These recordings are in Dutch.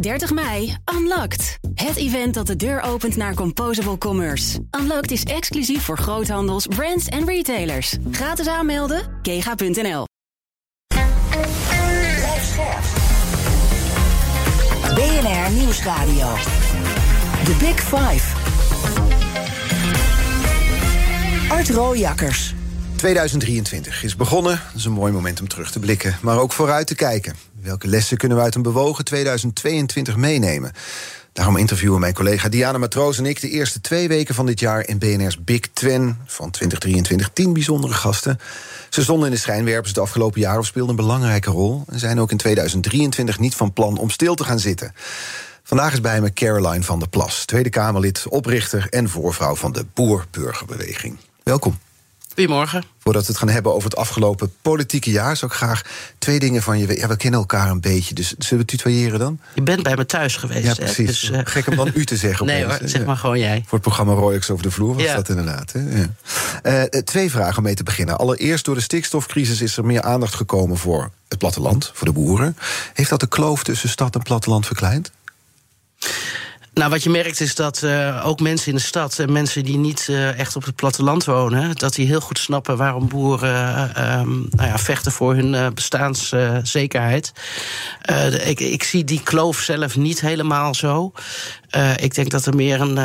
30 mei, Unlocked. Het event dat de deur opent naar Composable Commerce. Unlocked is exclusief voor groothandels, brands en retailers. Gratis aanmelden, kega.nl. BNR Nieuwsradio. The Big Five. Art Rooijakkers. 2023 is begonnen. Dat is een mooi moment om terug te blikken, maar ook vooruit te kijken. Welke lessen kunnen we uit een bewogen 2022 meenemen? Daarom interviewen mijn collega Diana Matroos en ik de eerste twee weken van dit jaar in BNR's Big Twen van 2023. Tien bijzondere gasten. Ze stonden in de schijnwerpers het afgelopen jaar of speelden een belangrijke rol. En zijn ook in 2023 niet van plan om stil te gaan zitten. Vandaag is bij me Caroline van der Plas, Tweede Kamerlid, oprichter en voorvrouw van de Boer-Burgerbeweging. Welkom. Goedemorgen. Voordat we het gaan hebben over het afgelopen politieke jaar, zou ik graag twee dingen van je. Ja, we kennen elkaar een beetje, dus zullen we tutoyeren dan? Je bent bij me thuis geweest. Ja, precies. Dus, uh... Gek om dan u te zeggen. nee hoor, zeg maar gewoon jij. Voor het programma Royx over de vloer was Ja. dat inderdaad. Hè? Ja. Eh, twee vragen om mee te beginnen. Allereerst, door de stikstofcrisis is er meer aandacht gekomen voor het platteland, voor de boeren. Heeft dat de kloof tussen stad en platteland verkleind? Nou, wat je merkt is dat eh, ook mensen in de stad en mensen die niet eh, echt op het platteland wonen, dat die heel goed snappen waarom boeren eh, ehm, nou ja, vechten voor hun bestaanszekerheid. Ik, ik zie die kloof zelf niet helemaal zo. Ik denk dat er meer een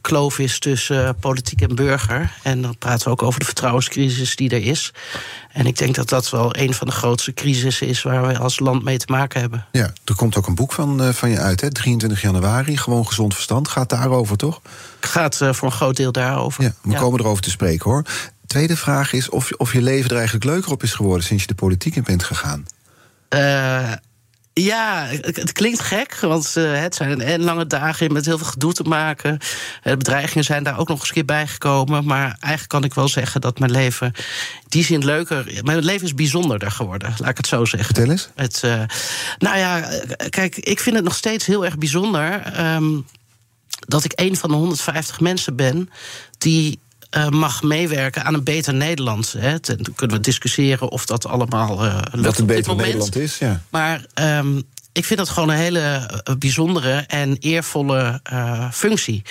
kloof is tussen politiek en burger. En dan praten we ook over de vertrouwenscrisis die er is. En ik denk dat dat wel een van de grootste crisissen is waar we als land mee te maken hebben. Ja, er komt ook een boek van, van je uit, hè? 23 januari. Gewoon gezond verstand. Gaat daarover, toch? Gaat eh, voor een groot deel daarover. Ja, we Ja. komen erover te spreken hoor. Tweede vraag is of, of je leven er eigenlijk leuker op is geworden sinds je de politiek in bent gegaan. Eh, ja, het klinkt gek, want eh, het zijn en lange dagen met heel veel gedoe te maken. Eh, De bedreigingen zijn daar ook nog eens een keer bijgekomen. Maar eigenlijk kan ik wel zeggen dat mijn leven in die zin leuker... Mijn leven is bijzonderder geworden, laat ik het zo zeggen. Vertel eens. Het, eh, nou ja, kijk, ik vind het nog steeds heel erg bijzonder... ehm, dat ik een van de 150 mensen ben die eh, mag meewerken aan een beter Nederland. Hè. Ten- Dan kunnen we discussiëren of dat allemaal lukt Wat een beter moment. Nederland is, ja. Maar ehm, ik vind dat gewoon een hele eh, bijzondere en eervolle functie.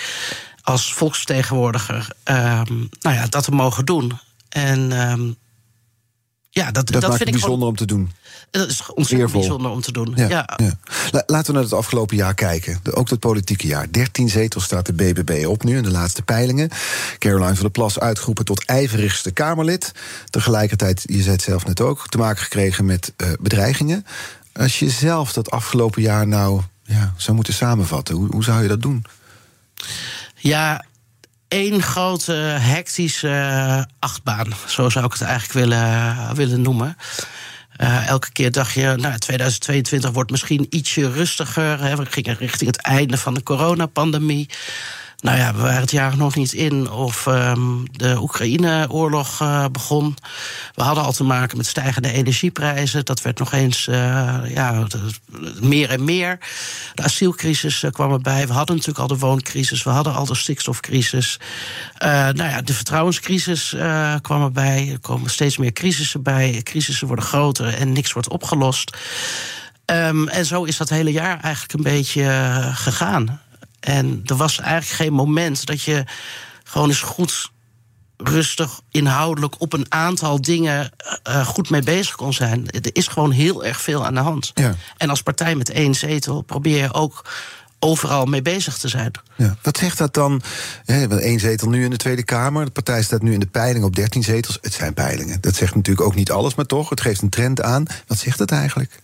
Als volksvertegenwoordiger, ehm, nou ja, dat te mogen doen. En ehm, ja, dat, Dat, dat, maakt het vind ik bijzonder om te doen. dat is ontzettend bijzonder om te doen. Ja, Ja. ja. La- Laten we naar het afgelopen jaar kijken. Ook het politieke jaar. 13 zetels staat de BBB op nu in de laatste peilingen. Caroline van der Plas uitgeroepen tot ijverigste Kamerlid. Tegelijkertijd, je zei het zelf net ook, te maken gekregen met eh, bedreigingen. Als je zelf dat afgelopen jaar nou ja, zou moeten samenvatten, hoe, hoe zou je dat doen? Ja, één grote hectische eh, achtbaan. Zo zou ik het eigenlijk willen, willen noemen. Eh, elke keer dacht je, nou, 2022 wordt misschien ietsje rustiger. Hè. We gingen richting het einde van de coronapandemie. Nou ja, we waren het jaar nog niet in of ehm, de Oekraïne-oorlog eh, begon. We hadden al te maken met stijgende energieprijzen. Dat werd nog eens eh, ja, meer en meer. De asielcrisis eh, kwam erbij. We hadden natuurlijk al de wooncrisis. We hadden al de stikstofcrisis. Nou ja, de vertrouwenscrisis kwam erbij. Er komen steeds meer crisissen bij. Crisissen worden groter en niks wordt opgelost. Ehm, en zo is dat hele jaar eigenlijk een beetje gegaan. En er was eigenlijk geen moment dat je gewoon eens goed, rustig, inhoudelijk op een aantal dingen eh, goed mee bezig kon zijn. Er is gewoon heel erg veel aan de hand. Ja. En als partij met één zetel probeer je ook overal mee bezig te zijn. Ja. Wat zegt dat dan? Één zetel nu in de Tweede Kamer. De partij staat nu in de peiling op 13 zetels. Het zijn peilingen. Dat zegt natuurlijk ook niet alles, maar toch, het geeft een trend aan. Wat zegt het eigenlijk?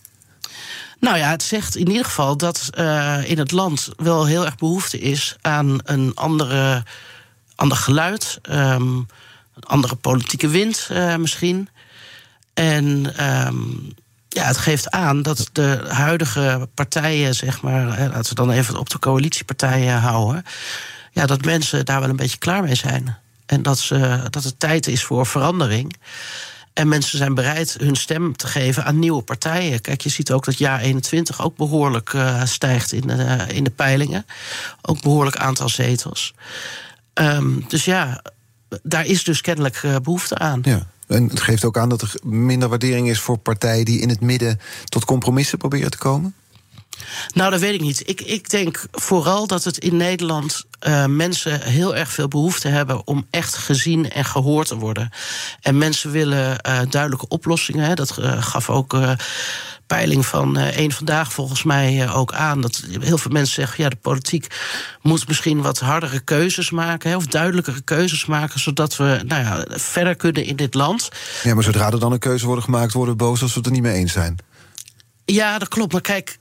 Nou ja, het zegt in ieder geval dat eh, in het land wel heel erg behoefte is aan een andere, ander geluid, ehm, een andere politieke wind eh, misschien. En ehm, ja, het geeft aan dat de huidige partijen, zeg maar, laten we dan even op de coalitiepartijen houden, ja, dat mensen daar wel een beetje klaar mee zijn. En dat, ze, dat het tijd is voor verandering. En mensen zijn bereid hun stem te geven aan nieuwe partijen. Kijk, je ziet ook dat jaar 21 ook behoorlijk eh, stijgt in de, in de peilingen. Ook behoorlijk aantal zetels. Ehm, dus ja, daar is dus kennelijk eh, behoefte aan. Ja. En het geeft ook aan dat er minder waardering is voor partijen die in het midden tot compromissen proberen te komen. Nou, dat weet ik niet. Ik, ik denk vooral dat het in Nederland uh, mensen heel erg veel behoefte hebben om echt gezien en gehoord te worden. En mensen willen uh, duidelijke oplossingen. Hè. Dat uh, gaf ook peiling van één vandaag volgens mij ook aan. Dat heel veel mensen zeggen: ja, de politiek moet misschien wat hardere keuzes maken. Hè, of duidelijkere keuzes maken. Zodat we nou ja, verder kunnen in dit land. Ja, maar zodra er dan een keuze wordt gemaakt, worden we boos als we het er niet mee eens zijn. Ja, dat klopt. Maar kijk,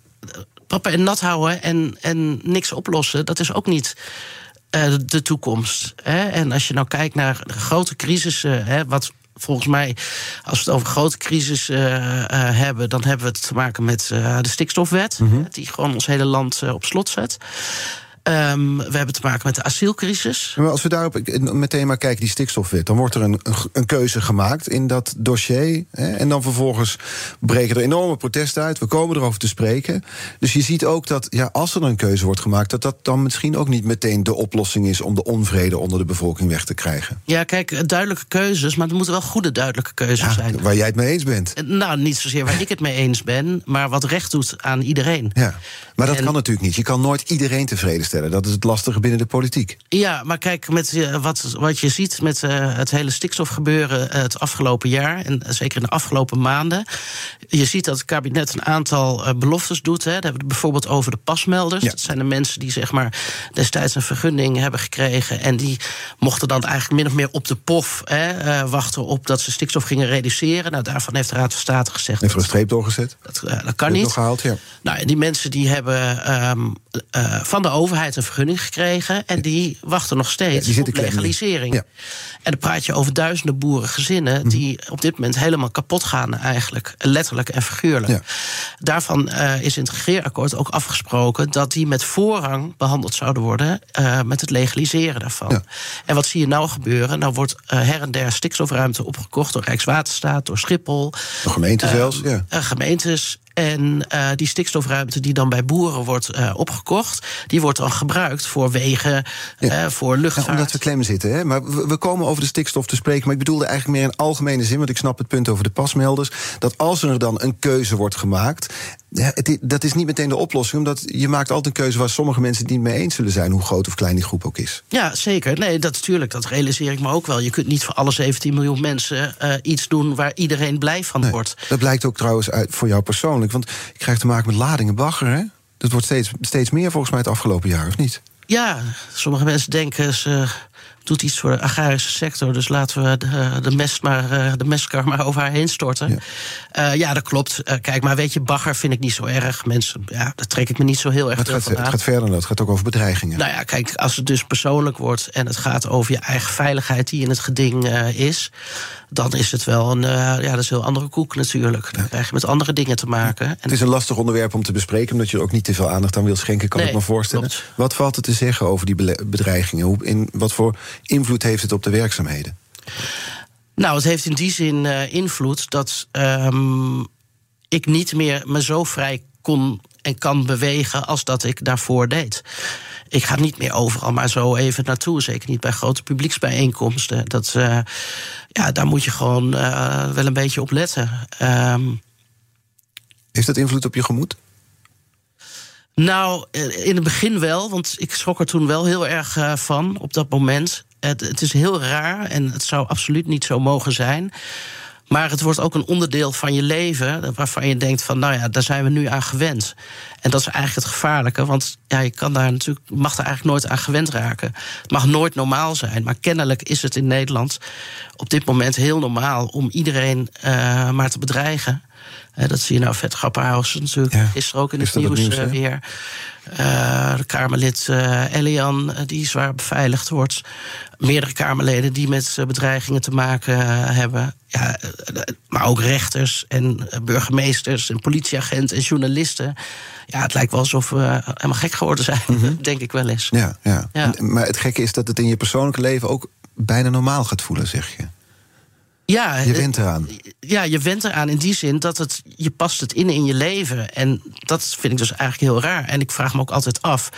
papa en nat houden en, en niks oplossen, dat is ook niet uh, de toekomst. Hè? En als je nou kijkt naar de grote crisissen, hè, wat volgens mij, als we het over grote crisis uh, uh, hebben, dan hebben we het te maken met de stikstofwet, mm -hmm. die gewoon ons hele land op slot zet. Um, we hebben te maken met de asielcrisis. Maar als we daarop meteen maar kijken, die stikstofwet... dan wordt er een, een keuze gemaakt in dat dossier. Hè, en dan vervolgens breken er enorme protesten uit. We komen erover te spreken. Dus je ziet ook dat ja, als er een keuze wordt gemaakt... dat dat dan misschien ook niet meteen de oplossing is... om de onvrede onder de bevolking weg te krijgen. Ja, kijk, duidelijke keuzes, maar het moeten wel goede duidelijke keuzes ja, zijn. Waar jij het mee eens bent. Nou, niet zozeer waar ik het mee eens ben... maar wat recht doet aan iedereen. Ja, maar dat en... kan natuurlijk niet. Je kan nooit iedereen tevreden stellen. Dat is het lastige binnen de politiek. Ja, maar kijk, met, uh, wat, wat je ziet met uh, het hele stikstofgebeuren uh, het afgelopen jaar... en zeker in de afgelopen maanden... je ziet dat het kabinet een aantal beloftes doet. Hè. Dat hebben we bijvoorbeeld over de pasmelders. Ja. Dat zijn de mensen die zeg maar, destijds een vergunning hebben gekregen... en die mochten dan eigenlijk min of meer op de pof hè, wachten... op dat ze stikstof gingen reduceren. Nou, daarvan heeft de Raad van State gezegd... Heeft er een streep doorgezet? Dat, dat kan niet. Nog gehaald, ja. Nou, en die mensen die hebben um, van de overheid een vergunning gekregen. En die wachten nog steeds ja, op legalisering. Ja. En dan praat je over duizenden boerengezinnen... Mhm. die op dit moment helemaal kapot gaan eigenlijk. Letterlijk en figuurlijk. Ja. Daarvan uh, is in het regeerakkoord ook afgesproken... dat die met voorrang behandeld zouden worden... Uh, met het legaliseren daarvan. En wat zie je nou gebeuren? Nou wordt uh, her en der stikstofruimte opgekocht... door Rijkswaterstaat, door Schiphol. Door gemeenten zelfs, ja. gemeentes. En uh, die stikstofruimte die dan bij boeren wordt uh, opgekocht, die wordt dan gebruikt voor wegen, ja. uh, voor luchtvaart. Ja, omdat we klem zitten. Hè? Maar we, we, komen over de stikstof te spreken. Maar ik bedoelde eigenlijk meer in algemene zin, want ik snap het punt over de pasmelders. Dat als er dan een keuze wordt gemaakt. Ja, het, dat is niet meteen de oplossing, omdat je maakt altijd een keuze waar sommige mensen het niet mee eens zullen zijn, hoe groot of klein die groep ook is. Ja, zeker. Nee, dat natuurlijk, dat realiseer ik me ook wel. Je kunt niet voor alle 17 miljoen mensen iets doen waar iedereen blij van nee, wordt. Dat blijkt ook trouwens uit voor jou persoonlijk. Want ik krijg te maken met ladingen bagger, hè? Dat wordt steeds, steeds meer volgens mij het afgelopen jaar, of niet? Ja, sommige mensen denken ze doet iets voor de agrarische sector. Dus laten we de, de, mest maar, de mestkar maar over haar heen storten. Ja, uh, ja dat klopt. Uh, kijk, maar weet je, bagger vind ik niet zo erg. Mensen, ja, daar trek ik me niet zo heel erg het gaat, het gaat verder dan dat. Het gaat ook over bedreigingen. Nou ja, kijk, als het dus persoonlijk wordt... en het gaat over je eigen veiligheid die in het geding uh, is... dan is het wel een, ja, dat is een heel andere koek natuurlijk. Dan ja. krijg je met andere dingen te maken. En het is een lastig onderwerp om te bespreken... omdat je er ook niet te veel aandacht aan wil schenken, kan nee, ik me voorstellen. Klopt. Wat valt er te zeggen over die bedreigingen? Hoe, in, wat voor invloed heeft het op de werkzaamheden? Nou, het heeft in die zin uh, invloed dat um, ik niet meer me zo vrij kon en kan bewegen als dat ik daarvoor deed. Ik ga niet meer overal maar zo even naartoe. Zeker niet bij grote publieksbijeenkomsten. Dat, uh, ja, daar moet je gewoon uh, wel een beetje op letten. Um, Heeft dat invloed op je gemoed? Nou, in het begin wel, want ik schrok er toen wel heel erg uh, van op dat moment. Het, het, is heel raar en het zou absoluut niet zo mogen zijn. Maar het wordt ook een onderdeel van je leven waarvan je denkt van, nou ja, daar zijn we nu aan gewend. En dat is eigenlijk het gevaarlijke, want ja, je kan daar natuurlijk, mag daar eigenlijk nooit aan gewend raken. Het mag nooit normaal zijn, maar kennelijk is het in Nederland op dit moment heel normaal om iedereen maar te bedreigen. Dat zie je nou, Vet Grapperhaus natuurlijk ja. gisteren ook in het nieuws, nieuws uh, weer. Uh, de Kamerlid uh, Elian, die zwaar beveiligd wordt. Meerdere Kamerleden die met bedreigingen te maken hebben. Ja, maar ook rechters en burgemeesters en politieagenten en journalisten. Ja, het lijkt wel alsof we helemaal gek geworden zijn, mm -hmm. denk ik wel eens. Ja, ja. ja. Maar het gekke is dat het in je persoonlijke leven ook bijna normaal gaat voelen, zeg je. Ja, je went eraan. Ja, je went eraan in die zin dat het, je past het in in je leven. En dat vind ik dus eigenlijk heel raar. En ik vraag me ook altijd af.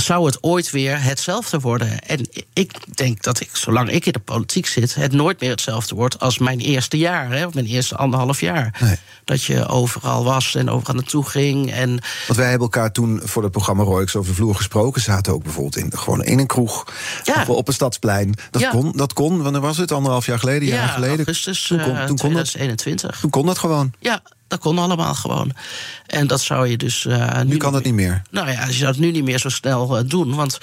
Zou het ooit weer hetzelfde worden. En ik denk dat ik, zolang ik in de politiek zit, het nooit meer hetzelfde wordt als mijn eerste jaar, hè, of mijn eerste anderhalf jaar. Nee. Dat je overal was en overal naartoe ging. En Want wij hebben elkaar toen voor het programma Royx over de vloer gesproken. Zaten ook bijvoorbeeld in, gewoon in een kroeg. Ja. Of op een stadsplein. Dat, Ja. kon, dat kon, wanneer was het? Anderhalf jaar geleden, jaar ja, geleden. augustus toen, kon, eh, toen, kon dat, 2021. toen kon dat gewoon. Ja, dat kon allemaal gewoon. En dat zou je dus. eh, Nu kan dat niet meer. Nou ja, je zou het nu niet meer zo snel eh, doen. Want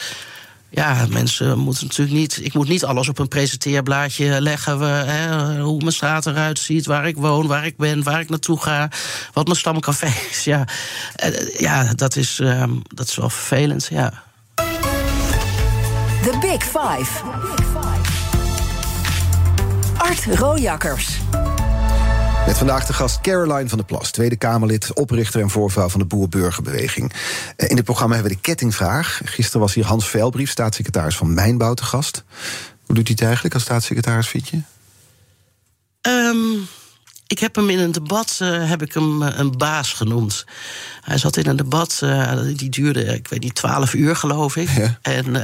ja, mensen moeten natuurlijk niet. Ik moet niet alles op een presenteerblaadje leggen. we, hè, hoe mijn straat eruit ziet, waar ik woon, waar ik ben, waar ik naartoe ga. Wat mijn stamcafé is. Ja, Eh, ja dat, is, ehm, dat is wel vervelend. Ja. The Big Five. Art Rojakkers. Met vandaag de gast Caroline van der Plas, Tweede Kamerlid, oprichter en voorvrouw van de Boer-Burgerbeweging. Eh, In dit programma hebben we de kettingvraag. Gisteren was hier Hans Veilbrief, staatssecretaris van Mijnbouw, te gast. Hoe doet hij het eigenlijk als staatssecretaris, vind je? Ehm, ik heb hem in een debat eh, heb ik hem eh, een baas genoemd. Hij zat in een debat, eh, die duurde, ik weet niet, twaalf uur geloof ik. Ja. En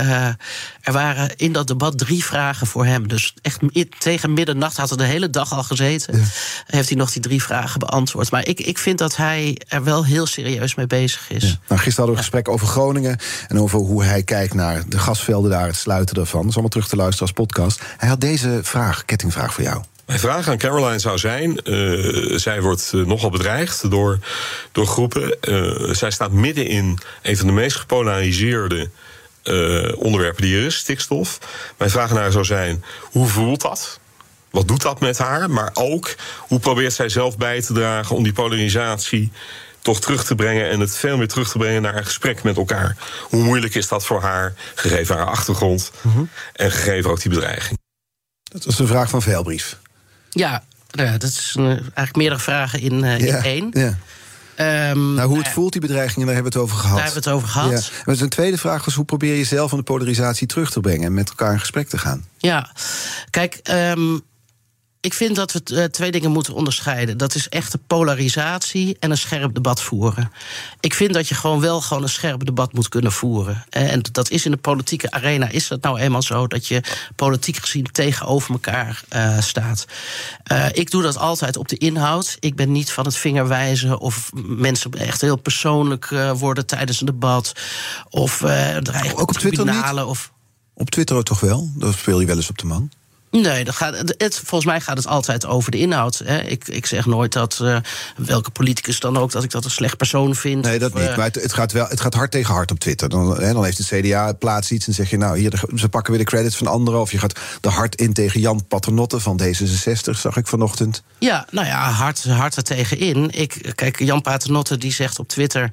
er waren in dat debat drie vragen voor hem. Dus echt tegen middernacht had hij de hele dag al gezeten. Heeft hij nog die drie vragen beantwoord. Maar ik, ik vind dat hij er wel heel serieus mee bezig is. Nou, gisteren hadden we een gesprek over Groningen en over hoe hij kijkt naar de gasvelden daar, het sluiten daarvan. Dat is allemaal terug te luisteren als podcast. Hij had deze vraag, kettingvraag voor jou. Mijn vraag aan Caroline zou zijn: eh, zij wordt eh, nogal bedreigd door, door groepen. Eh, zij staat midden in een van de meest gepolariseerde onderwerpen die er is, stikstof. Mijn vraag naar haar zou zijn: hoe voelt dat? Wat doet dat met haar? Maar ook hoe probeert zij zelf bij te dragen om die polarisatie toch terug te brengen en het veel meer terug te brengen naar een gesprek met elkaar? Hoe moeilijk is dat voor haar, gegeven haar achtergrond en gegeven ook die bedreiging? Dat was de vraag van Veilbrief. Ja, nou ja, dat is eh, eigenlijk meerdere vragen in, eh, in één. Ja. Ehm, Nou, hoe het ja, voelt, die bedreigingen, daar hebben we het over gehad. Daar hebben we het over gehad. Ja. Maar zijn tweede vraag was: hoe probeer je zelf van de polarisatie terug te brengen en met elkaar in gesprek te gaan? Ja, kijk, ehm, ik vind dat we eh, twee dingen moeten onderscheiden. Dat is echte polarisatie en een scherp debat voeren. Ik vind dat je gewoon wel gewoon een scherp debat moet kunnen voeren. Eh, En dat is in de politieke arena is dat nou eenmaal zo dat je politiek gezien tegenover elkaar eh, staat. Ik doe dat altijd op de inhoud. Ik ben niet van het vingerwijzen of mensen echt heel persoonlijk worden tijdens een debat. Of eh dreigen Ook op Twitter niet? Of, Op Twitter toch wel? Daar speel je wel eens op de man. Nee, dat gaat, het, volgens mij gaat het altijd over de inhoud. Hè. Ik, ik zeg nooit dat eh, welke politicus dan ook dat ik dat een slecht persoon vind. Nee, dat Of, niet. eh, Maar het, het, gaat wel, het gaat hard tegen hard op Twitter. Dan, hè, dan heeft het CDA plaats iets en zeg je... nou, hier, de- ze pakken weer de credits van anderen. Of je gaat er hard in tegen Jan Paternotte van D66, zag ik vanochtend. Ja, nou ja, hard, hard er tegenin. Ik, kijk, Jan Paternotte die zegt op Twitter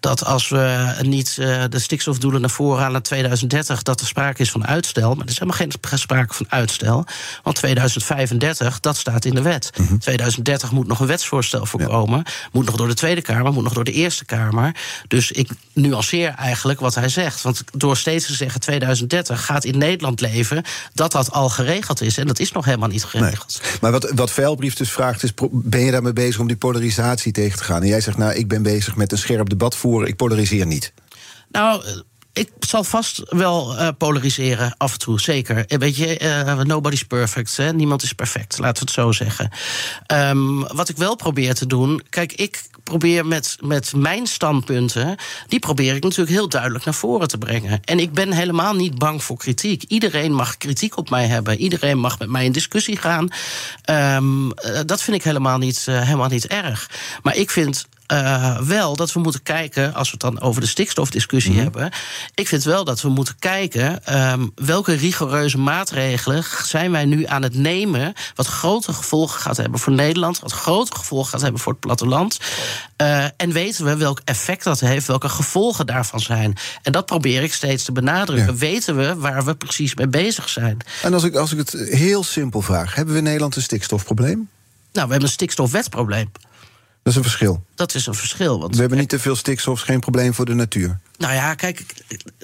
dat als we niet eh, de stikstofdoelen naar voren halen naar 2030, dat er sprake is van uitstel. Maar er is helemaal geen sprake van uitstel. Want 2035, dat staat in de wet. 2030 moet nog een wetsvoorstel voorkomen. Moet nog door de Tweede Kamer, moet nog door de Eerste Kamer. Dus ik nuanceer eigenlijk wat hij zegt. Want door steeds te zeggen 2030 gaat in Nederland leven, dat dat al geregeld is. En dat is nog helemaal niet geregeld. Maar wat, wat Veilbrief dus vraagt is... ben je daarmee bezig om die polarisatie tegen te gaan? En jij zegt, nou, ik ben bezig met een scherp debat voeren. Ik polariseer niet. Nou, eh, ik zal vast wel eh, polariseren af en toe, zeker. Eh, Weet je, nobody's perfect. Hè? Niemand is perfect, laten we het zo zeggen. Ehm, wat ik wel probeer te doen. Kijk, ik probeer met, met mijn standpunten. die probeer ik natuurlijk heel duidelijk naar voren te brengen. En ik ben helemaal niet bang voor kritiek. Iedereen mag kritiek op mij hebben. Iedereen mag met mij in discussie gaan. Ehm, eh, dat vind ik helemaal niet, helemaal niet erg. Maar ik vind eh, wel dat we moeten kijken, als we het dan over de stikstofdiscussie hebben. Ik vind wel dat we moeten kijken ehm, welke rigoureuze maatregelen zijn wij nu aan het nemen. Wat grote gevolgen gaat hebben voor Nederland, wat grote gevolgen gaat hebben voor het platteland. Eh, en weten we welk effect dat heeft, welke gevolgen daarvan zijn. En dat probeer ik steeds te benadrukken. Ja. Weten we waar we precies mee bezig zijn? En als ik, als ik het heel simpel vraag... hebben we in Nederland een stikstofprobleem? Nou, we hebben een stikstofwetprobleem. Dat is een verschil. Dat is een verschil. Want We hebben niet te veel stikstof, geen probleem voor de natuur. Nou ja, kijk,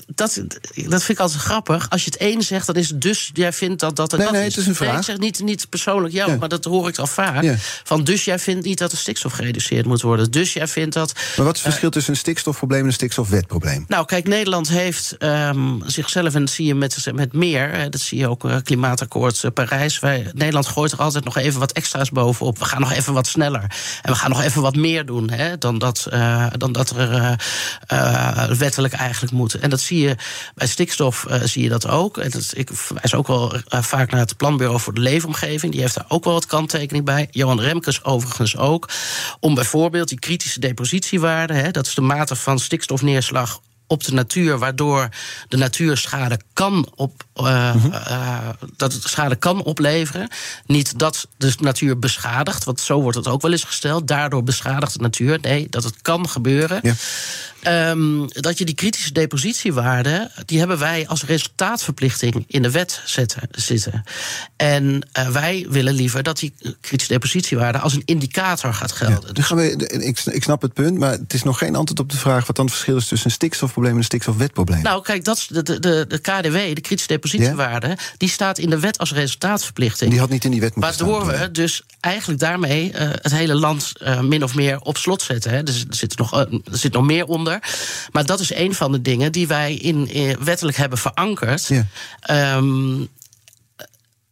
dat, dat vind ik altijd grappig. Als je het één zegt, dan is het dus jij vindt dat dat. Nee, dat nee, het is een vraag. ik zeg niet, niet persoonlijk jou, Ja. maar dat hoor ik al vaak. Ja. Van dus jij vindt niet dat de stikstof gereduceerd moet worden. Dus jij vindt dat. Maar wat is het verschil tussen een stikstofprobleem en een stikstofwetprobleem? Nou, kijk, Nederland heeft ehm, zichzelf, en dat zie je met, met meer, hè, dat zie je ook eh, klimaatakkoord eh, Parijs. Wij, Nederland gooit er altijd nog even wat extra's bovenop. We gaan nog even wat sneller. En we gaan nog even wat meer doen hè, dan, dat, eh, dan dat er eh, eh, wettelijk eigenlijk moet. En dat zie je bij stikstof, zie je dat ook. En dat, ik verwijs ook wel vaak naar het Planbureau voor de Leefomgeving. Die heeft daar ook wel wat kanttekening bij. Johan Remkes overigens ook. Om bijvoorbeeld die kritische depositiewaarde, hè, dat is de mate van stikstofneerslag op de natuur, waardoor de natuur schade kan op, eh, eh, dat het schade kan opleveren. Niet dat de natuur beschadigt, want zo wordt het ook wel eens gesteld. Daardoor beschadigt de natuur. Nee, dat het kan gebeuren. Ja. Ehm, dat je die kritische depositiewaarden, die hebben wij als resultaatverplichting in de wet zetten, zitten. En eh, wij willen liever dat die kritische depositiewaarde als een indicator gaat Ja, gelden. dus gaan we, ik, ik snap het punt, maar het is nog geen antwoord op de vraag... wat dan het verschil is tussen een stikstofprobleem en een stikstofwetprobleem. Nou, kijk, dat is de, de, de, de KDW, de kritische depositiewaarde, die staat in de wet als resultaatverplichting. Die had niet in die wet moeten Waardoor staan. we dus eigenlijk daarmee eh, het hele land eh, min of meer op slot zetten. Hè. Dus er, zit nog, eh, er zit nog meer onder. Maar dat is een van de dingen die wij in, wettelijk hebben verankerd. Ja. Ehm,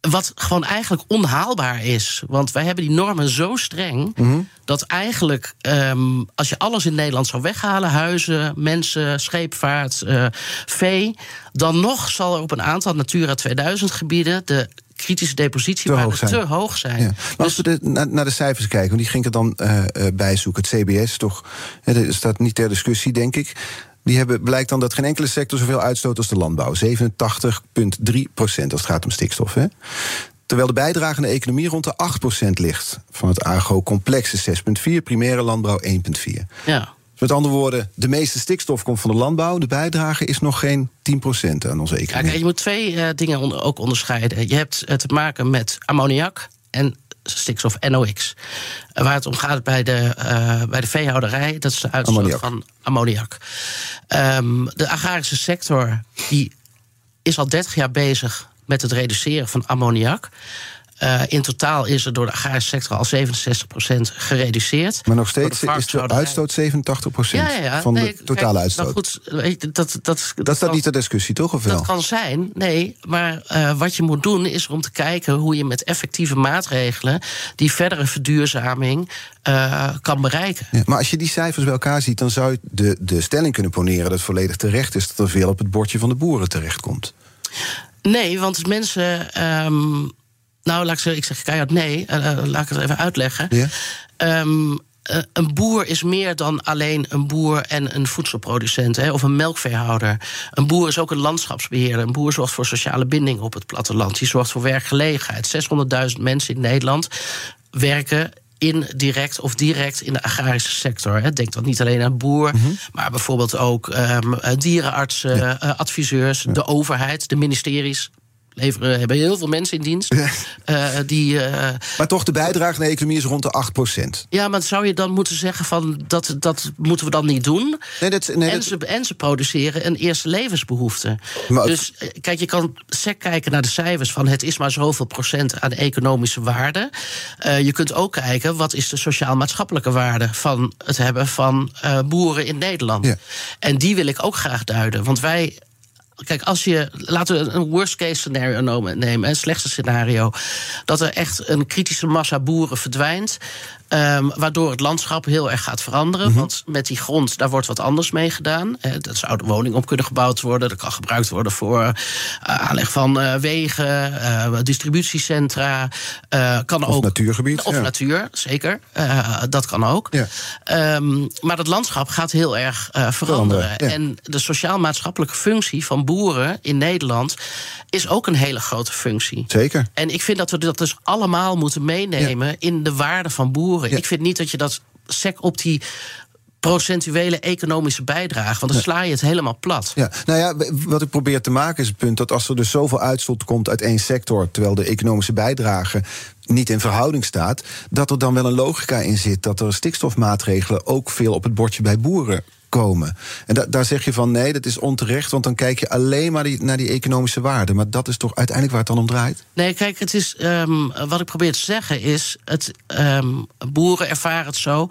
wat gewoon eigenlijk onhaalbaar is. Want wij hebben die normen zo streng. Mhm. dat eigenlijk, ehm, als je alles in Nederland zou weghalen: huizen, mensen, scheepvaart, eh, vee. dan nog zal er op een aantal Natura 2000 gebieden. de kritische depositiewaarden Te hoog zijn. te hoog zijn. Ja. Maar als we de, naar, naar de cijfers kijken, want die ging ik er dan eh, eh, bijzoeken. Het CBS, toch, hè, dat staat niet ter discussie, denk ik. Die hebben, blijkt dan dat geen enkele sector zoveel uitstoot als de landbouw. 87,3 procent als het gaat om stikstof. Hè? Terwijl de bijdrage aan de economie rond de 8 procent ligt. Van het agro-complex is 6,4, primaire landbouw 1,4. Ja. Dus met andere woorden, de meeste stikstof komt van de landbouw. De bijdrage is nog geen 10 procent aan onze Ja, economie. kijk, je moet twee eh, dingen ook onderscheiden. Je hebt te maken met ammoniak en stikstof NOx. Waar het om gaat bij de, eh, bij de veehouderij, dat is de uitstoot Ammoniak. van ammoniak. Ehm, de agrarische sector die is al 30 jaar bezig met het reduceren van ammoniak. Eh, in totaal is er door de agrarische sector al 67% gereduceerd. Maar nog steeds is de uitstoot 87 procent Ja, ja, ja. van Nee, de kijk, totale uitstoot. Goed, je, dat, dat, dat staat niet ter discussie, toch? Of wel? dat kan zijn, nee. Maar eh, wat je moet doen is om te kijken hoe je met effectieve maatregelen die verdere verduurzaming eh, kan bereiken. Ja, maar als je die cijfers bij elkaar ziet, dan zou je de, de stelling kunnen poneren dat het volledig terecht is dat er veel op het bordje van de boeren terechtkomt. Nee, want mensen. ehm, nou, laat ik, zeggen, ik zeg keihard nee. eh, eh, laat ik het even uitleggen. Ja? Ehm, eh, een boer is meer dan alleen een boer en een voedselproducent hè, of een melkveehouder. Een boer is ook een landschapsbeheerder. Een boer zorgt voor sociale binding op het platteland. Die zorgt voor werkgelegenheid. 600.000 mensen in Nederland werken indirect of direct in de agrarische sector. Denk dan niet alleen aan boer, maar bijvoorbeeld ook ehm, eh, dierenartsen, adviseurs, de overheid, de ministeries. Leveren, hebben heel veel mensen in dienst. eh, die, eh, Maar toch, de bijdrage aan de economie is rond de 8 procent. ja, maar zou je dan moeten zeggen van dat, dat moeten we dan niet doen? Nee, dat, nee, en, dat, ze, en ze produceren een eerste levensbehoefte. Maar- dus eh, kijk, je kan sec kijken naar de cijfers van het is maar zoveel procent aan economische waarde. Je kunt ook kijken wat is de sociaal-maatschappelijke waarde van het hebben van boeren in Nederland. Ja. En die wil ik ook graag duiden. Want wij. Kijk, als je. Laten we een worst case scenario nemen, een slechtste scenario. Dat er echt een kritische massa boeren verdwijnt. Ehm, waardoor het landschap heel erg gaat veranderen. Want met die grond, daar wordt wat anders mee gedaan. Eh, dat zou de woning op kunnen gebouwd worden. Dat kan gebruikt worden voor eh, aanleg van eh, wegen, eh, distributiecentra. kan Of ook, natuurgebied, Of ja. natuur, zeker. Dat kan ook. Ja. Ehm, maar het landschap gaat heel erg veranderen. Veranderen, ja. En de sociaal-maatschappelijke functie van boeren in Nederland is ook een hele grote functie. zeker. En ik vind dat we dat dus allemaal moeten meenemen in de waarde van boeren. Ja. Ik vind niet dat je dat sec op die procentuele economische bijdrage. Want dan sla je het helemaal plat. Ja, nou ja, wat ik probeer te maken is het punt dat als er dus zoveel uitstoot komt uit één sector, terwijl de economische bijdrage niet in verhouding staat, dat er dan wel een logica in zit dat er stikstofmaatregelen ook veel op het bordje bij boeren komen. En da daar zeg je van nee, dat is onterecht, want dan kijk je alleen maar die, naar die economische waarde. Maar dat is toch uiteindelijk waar het dan om draait? Nee, kijk, het is, um, wat ik probeer te zeggen is, het, um, boeren ervaren het zo,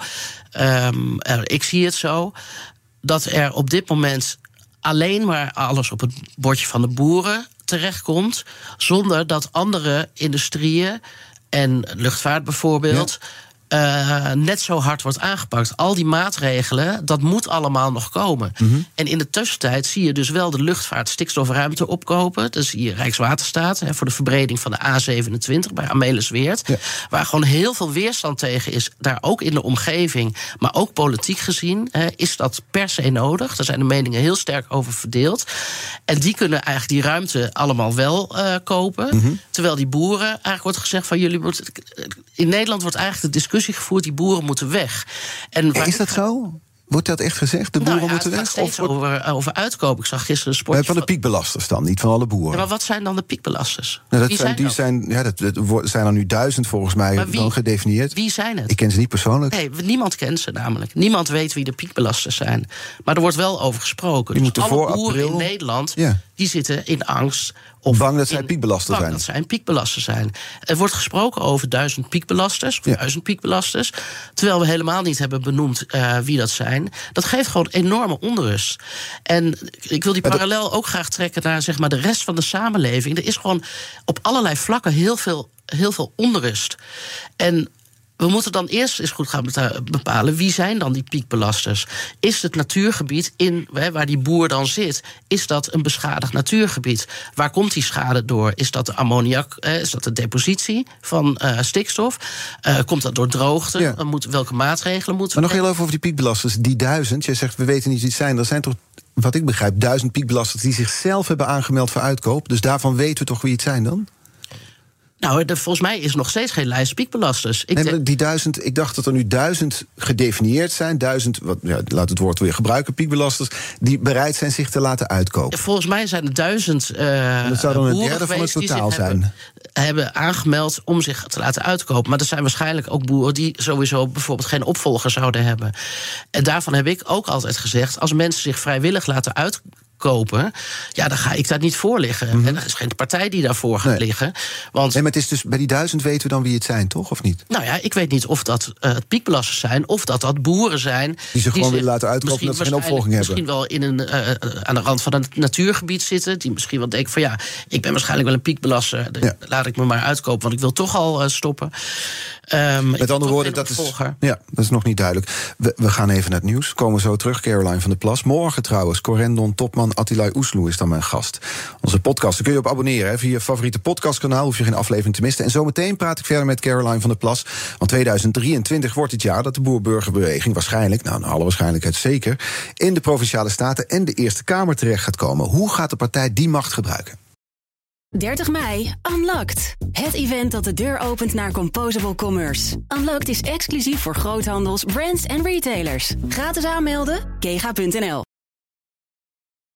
um, ik zie het zo, dat er op dit moment alleen maar alles op het bordje van de boeren terechtkomt, zonder dat andere industrieën en luchtvaart bijvoorbeeld. Ja uh, net zo hard wordt aangepakt. Al die maatregelen, dat moet allemaal nog komen. Mm -hmm. En in de tussentijd zie je dus wel de luchtvaart stikstofruimte opkopen. Dus hier Rijkswaterstaat hè, voor de verbreding van de A27 bij Amelisweert. Ja. Waar gewoon heel veel weerstand tegen is. Daar ook in de omgeving, maar ook politiek gezien, hè, is dat per se nodig. Daar zijn de meningen heel sterk over verdeeld. En die kunnen eigenlijk die ruimte allemaal wel uh, kopen. Mm -hmm. Terwijl die boeren, eigenlijk wordt gezegd van jullie moeten. In Nederland wordt eigenlijk de discussie gevoerd, die boeren moeten weg. En is dat zo? Wordt dat echt gezegd? De boeren nou ja, moeten weg? Of wordt... over, over uitkoop. Ik zag gisteren een sportje. Van de piekbelasters dan, niet van alle boeren. Ja, maar wat zijn dan de piekbelasters? Nou, dat zijn, die zijn, ja, dat, dat, zijn er nu duizend volgens mij wie, dan gedefinieerd. Wie zijn het? Ik ken ze niet persoonlijk. Nee, niemand kent ze namelijk. Niemand weet wie de piekbelasters zijn. Maar er wordt wel over gesproken. Die dus alle boeren april... in Nederland Ja. Die zitten in angst. Of Bang dat zij bang zijn. dat zij piekbelasters zijn. Er wordt gesproken over duizend piekbelasters, of Ja. duizend piekbelasters. Terwijl we helemaal niet hebben benoemd eh, wie dat zijn. Dat geeft gewoon enorme onrust. En ik wil die dat- parallel ook graag trekken naar zeg maar, de rest van de samenleving. Er is gewoon op allerlei vlakken heel veel, heel veel onrust. En we moeten dan eerst eens goed gaan bepalen wie zijn dan die piekbelasters. Is het natuurgebied in, waar die boer dan zit, is dat een beschadigd natuurgebied? Waar komt die schade door? Is dat de ammoniak? Is dat de depositie van eh, stikstof? Eh, komt dat door droogte? Ja. Dan moet, welke maatregelen moeten Maar we nog heel even over die piekbelasters. Die duizend, jij zegt we weten niet wie het zijn. Er zijn toch, wat ik begrijp, duizend piekbelasters die zichzelf hebben aangemeld voor uitkoop. Dus daarvan weten we toch wie het zijn dan? Nou, volgens mij is er nog steeds geen lijst piekbelasters. Ik Nee, die duizend, ik dacht dat er nu duizend gedefinieerd zijn. Duizend, wat, ja, laat het woord weer gebruiken, piekbelasters. Die bereid zijn zich te laten uitkopen. Volgens mij zijn er duizend eh Dat zou dan een derde van het totaal zijn. Hebben, hebben aangemeld om zich te laten uitkopen. Maar er zijn waarschijnlijk ook boeren die sowieso bijvoorbeeld geen opvolger zouden hebben. En daarvan heb ik ook altijd gezegd: als mensen zich vrijwillig laten uitkopen, ja, dan ga ik daar niet voor liggen. En er is geen partij die daarvoor gaat Mhm. Nee. liggen. Want Nee, maar het is dus bij die duizend weten we dan wie het zijn, toch? Of niet? nou ja, ik weet niet of dat eh piekbelasters zijn of dat dat boeren zijn. Die zich gewoon willen laten uitkopen omdat ze geen opvolging hebben. Misschien wel in een, eh, eh, aan de rand van een natuurgebied zitten. Die misschien wel denken van ja, ik ben waarschijnlijk wel een piekbelaster. Ja. Laat ik me maar uitkopen, want ik wil toch al stoppen. Ehm, Met andere woorden, dat is, ja, dat is nog niet duidelijk. We, we gaan even naar het nieuws. Komen zo terug, Caroline van der Plas. Morgen trouwens, Corendon topman Attilai Oesloe is dan mijn gast. Onze podcast, kun je op abonneren hè, via je favoriete podcastkanaal. Hoef je geen aflevering te missen. En zometeen praat ik verder met Caroline van der Plas. Want 2023 wordt het jaar dat de boer-burgerbeweging waarschijnlijk, nou, alle waarschijnlijkheid zeker, in de provinciale staten en de Eerste Kamer terecht gaat komen. Hoe gaat de partij die macht gebruiken? 30 mei, Unlocked. Het event dat de deur opent naar Composable Commerce. Unlocked is exclusief voor groothandels, brands en retailers. Gratis aanmelden, kega.nl.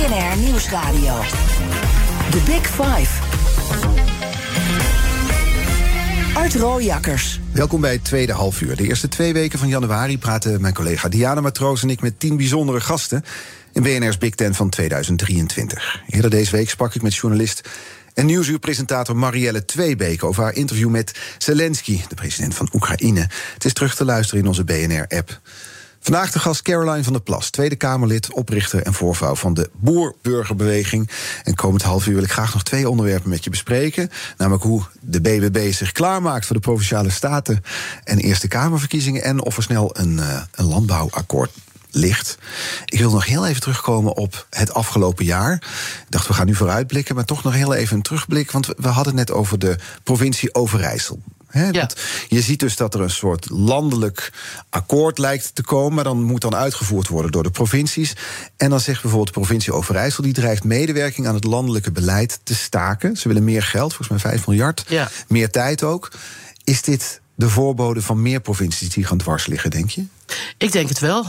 BNR Nieuwsradio. The Big Five. Art Rooijakkers. Welkom bij het tweede halfuur. De eerste twee weken van januari praten mijn collega Diana Matroos en ik met tien bijzondere gasten in BNR's Big Ten van 2023. Eerder deze week sprak ik met journalist en nieuwsuurpresentator Marielle Tweebeek over haar interview met Zelensky, de president van Oekraïne. Het is terug te luisteren in onze BNR-app. Vandaag de gast Caroline van der Plas, Tweede Kamerlid, oprichter en voorvrouw van de Boerburgerbeweging. En komend half uur wil ik graag nog twee onderwerpen met je bespreken. Namelijk hoe de BBB zich klaarmaakt voor de provinciale staten en Eerste Kamerverkiezingen. En of er snel een, uh, een landbouwakkoord ligt. Ik wil nog heel even terugkomen op het afgelopen jaar. Ik dacht, we gaan nu vooruitblikken, maar toch nog heel even een terugblik. Want we hadden net over de provincie Overijssel. Ja. je ziet dus dat er een soort landelijk akkoord lijkt te komen, maar dan moet dan uitgevoerd worden door de provincies. En dan zegt bijvoorbeeld de provincie Overijssel, die dreigt medewerking aan het landelijke beleid te staken. Ze willen meer geld, volgens mij 5 miljard, ja. meer tijd ook. Is dit de voorbode van meer provincies die gaan dwars liggen, denk je? Ik denk het wel.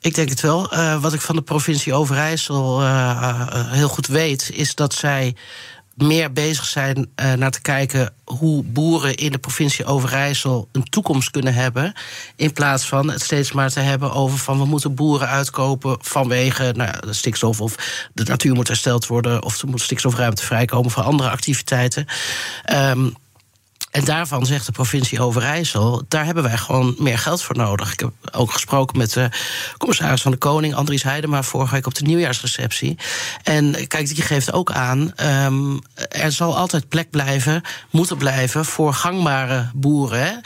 Ik denk het wel. Uh, wat ik van de provincie Overijssel uh, uh, heel goed weet, is dat zij meer bezig zijn naar te kijken hoe boeren in de provincie Overijssel een toekomst kunnen hebben. In plaats van het steeds maar te hebben over van we moeten boeren uitkopen vanwege nou, de stikstof of de natuur moet hersteld worden of er moet stikstofruimte vrijkomen voor andere activiteiten. Um, en daarvan zegt de provincie Overijssel, daar hebben wij gewoon meer geld voor nodig. Ik heb ook gesproken met de commissaris van de Koning, Andries Heidema, vorige week op de nieuwjaarsreceptie. En kijk, die geeft ook aan, um, er zal altijd plek blijven, moeten blijven voor gangbare boeren.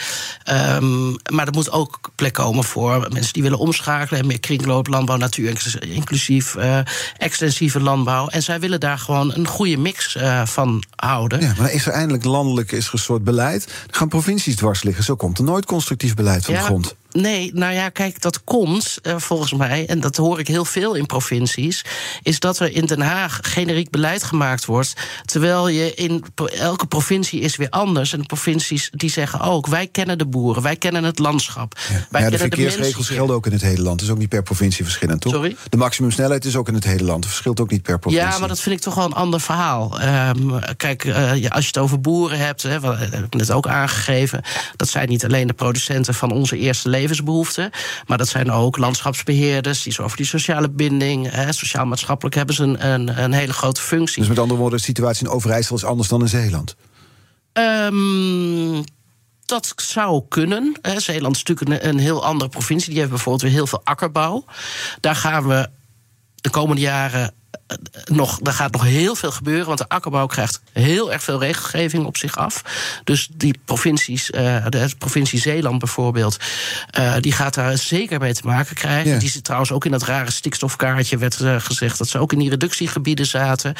Um, maar er moet ook plek komen voor mensen die willen omschakelen en meer kringloop, landbouw, natuur, inclusief uh, extensieve landbouw. En zij willen daar gewoon een goede mix uh, van houden. Ja, maar is er eindelijk landelijk is een soort beleid. Dan gaan provincies dwars liggen. Zo komt er nooit constructief beleid van ja, de grond. Nee, nou ja, kijk, dat komt uh, volgens mij, en dat hoor ik heel veel in provincies, is dat er in Den Haag generiek beleid gemaakt wordt. Terwijl je in elke provincie is weer anders. En de provincies die zeggen ook: wij kennen de boeren, wij kennen het landschap. Ja, wij ja, de verkeersregels de gelden ook in het hele land. Het is ook niet per provincie verschillend, toch? Sorry? De maximumsnelheid is ook in het hele land. Het verschilt ook niet per provincie. Ja, maar dat vind ik toch wel een ander verhaal. Um, kijk, uh, ja, als je het over boeren hebt, hè, wat heb ik net ook aangegeven, dat zijn niet alleen de producenten van onze eerste levensbehoeften. Maar dat zijn ook landschapsbeheerders, die zorgen voor die sociale binding. Sociaal-maatschappelijk hebben ze een, een, een, hele grote functie. Dus met andere woorden, de situatie in Overijssel is anders dan in Zeeland? Um, dat zou kunnen. Zeeland is natuurlijk een, een heel andere provincie. Die heeft bijvoorbeeld weer heel veel akkerbouw. Daar gaan we de komende jaren nog, er gaat nog heel veel gebeuren, want de akkerbouw krijgt heel erg veel regelgeving op zich af. Dus die provincies, uh, de provincie Zeeland bijvoorbeeld, uh, die gaat daar zeker mee te maken krijgen. Ja. Die zit trouwens ook in dat rare stikstofkaartje, werd uh, gezegd dat ze ook in die reductiegebieden zaten.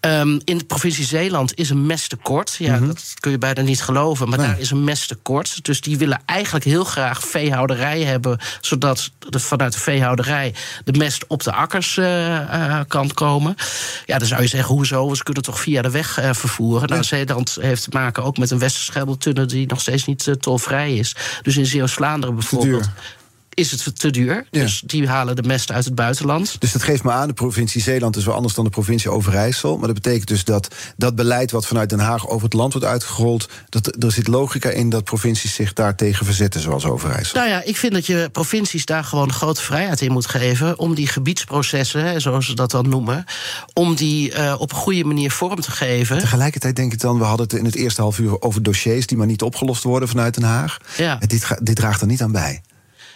Um, in de provincie Zeeland is een mestekort. Ja, Mhm. dat kun je bijna niet geloven, maar Nee. daar is een mestekort. Dus die willen eigenlijk heel graag veehouderij hebben, zodat de, vanuit de veehouderij de mest op de akkers eh, komen. Ja, dan zou je zeggen, hoezo? Ze kunnen toch via de weg eh, vervoeren. Nou, Ja. Zeeland heeft te maken ook met een Westerschelde-tunnel... die nog steeds niet eh, tolvrij is. Dus in Zeeuws-Vlaanderen bijvoorbeeld... is het te duur. Ja. Dus die halen de mest uit het buitenland. Dus dat geeft me aan, de provincie Zeeland is wel anders dan de provincie Overijssel. Maar dat betekent dus dat dat beleid wat vanuit Den Haag over het land wordt uitgerold... Dat, er zit logica in dat provincies zich daartegen verzetten, zoals Overijssel. Nou ja, ik vind dat je provincies daar gewoon grote vrijheid in moet geven. om die gebiedsprocessen, zoals ze dat dan noemen. om die uh, op een goede manier vorm te geven. Tegelijkertijd denk ik dan, we hadden het in het eerste half uur over dossiers die maar niet opgelost worden vanuit Den Haag. Ja. En dit, dit draagt er niet aan bij.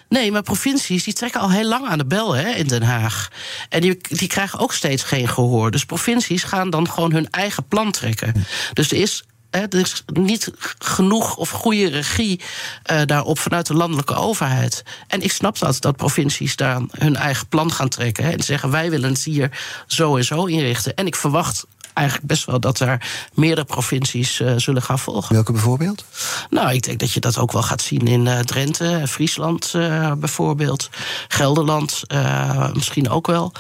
Nee, maar provincies die trekken al heel lang aan de bel hè, in Den Haag. En die, die krijgen ook steeds geen gehoor. Dus provincies gaan dan gewoon hun eigen plan trekken. Dus er is. hè, Er is niet genoeg of goede regie eh, daarop vanuit de landelijke overheid. En ik snap dat, dat provincies daar hun eigen plan gaan trekken. Hè, en zeggen: wij willen het hier zo en zo inrichten. En ik verwacht eigenlijk best wel dat daar meerdere provincies eh, zullen gaan volgen. Welke bijvoorbeeld? Nou, ik denk dat je dat ook wel gaat zien in eh, Drenthe, Friesland eh, bijvoorbeeld. Gelderland misschien ook wel.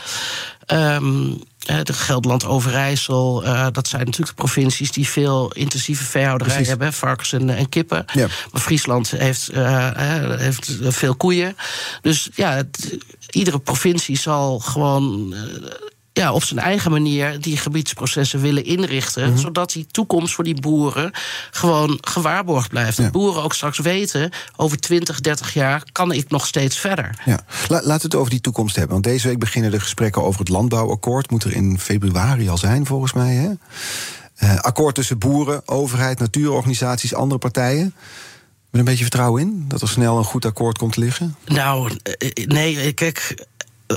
Ehm, eh, de Gelderland, Overijssel, dat zijn natuurlijk de provincies die veel intensieve veehouderij Precies. hebben, varkens en, en kippen. Ja. Maar Friesland heeft, heeft veel koeien. Dus ja, het- iedere provincie zal gewoon. Eh, ja, op zijn eigen manier die gebiedsprocessen willen inrichten. Mhm. Zodat die toekomst voor die boeren gewoon gewaarborgd blijft. Ja. Dat boeren ook straks weten, over 20, 30 jaar kan ik nog steeds verder. Ja. La- laten we het over die toekomst hebben. Want deze week beginnen de gesprekken over het landbouwakkoord. Moet er in februari al zijn, volgens mij. Hè? Eh, akkoord tussen boeren, overheid, natuurorganisaties, andere partijen. Met een beetje vertrouwen in dat er snel een goed akkoord komt te liggen? Nou, eh, nee, kijk,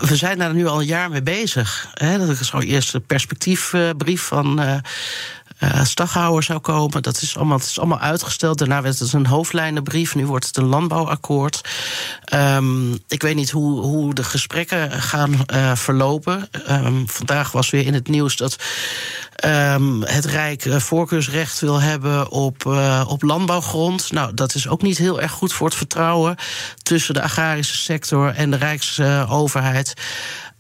we zijn daar nu al een jaar mee bezig. Hè. Dat is al eerst de perspectiefbrief van. Uh, uh, zou komen. Dat is allemaal, is allemaal uitgesteld. Daarna werd het een hoofdlijnenbrief. Nu wordt het een landbouwakkoord. Um, ik weet niet hoe, hoe de gesprekken gaan uh, verlopen. Um, vandaag was weer in het nieuws dat um, het Rijk voorkeursrecht wil hebben op, op landbouwgrond. Nou, dat is ook niet heel erg goed voor het vertrouwen tussen de agrarische sector en de Rijksoverheid.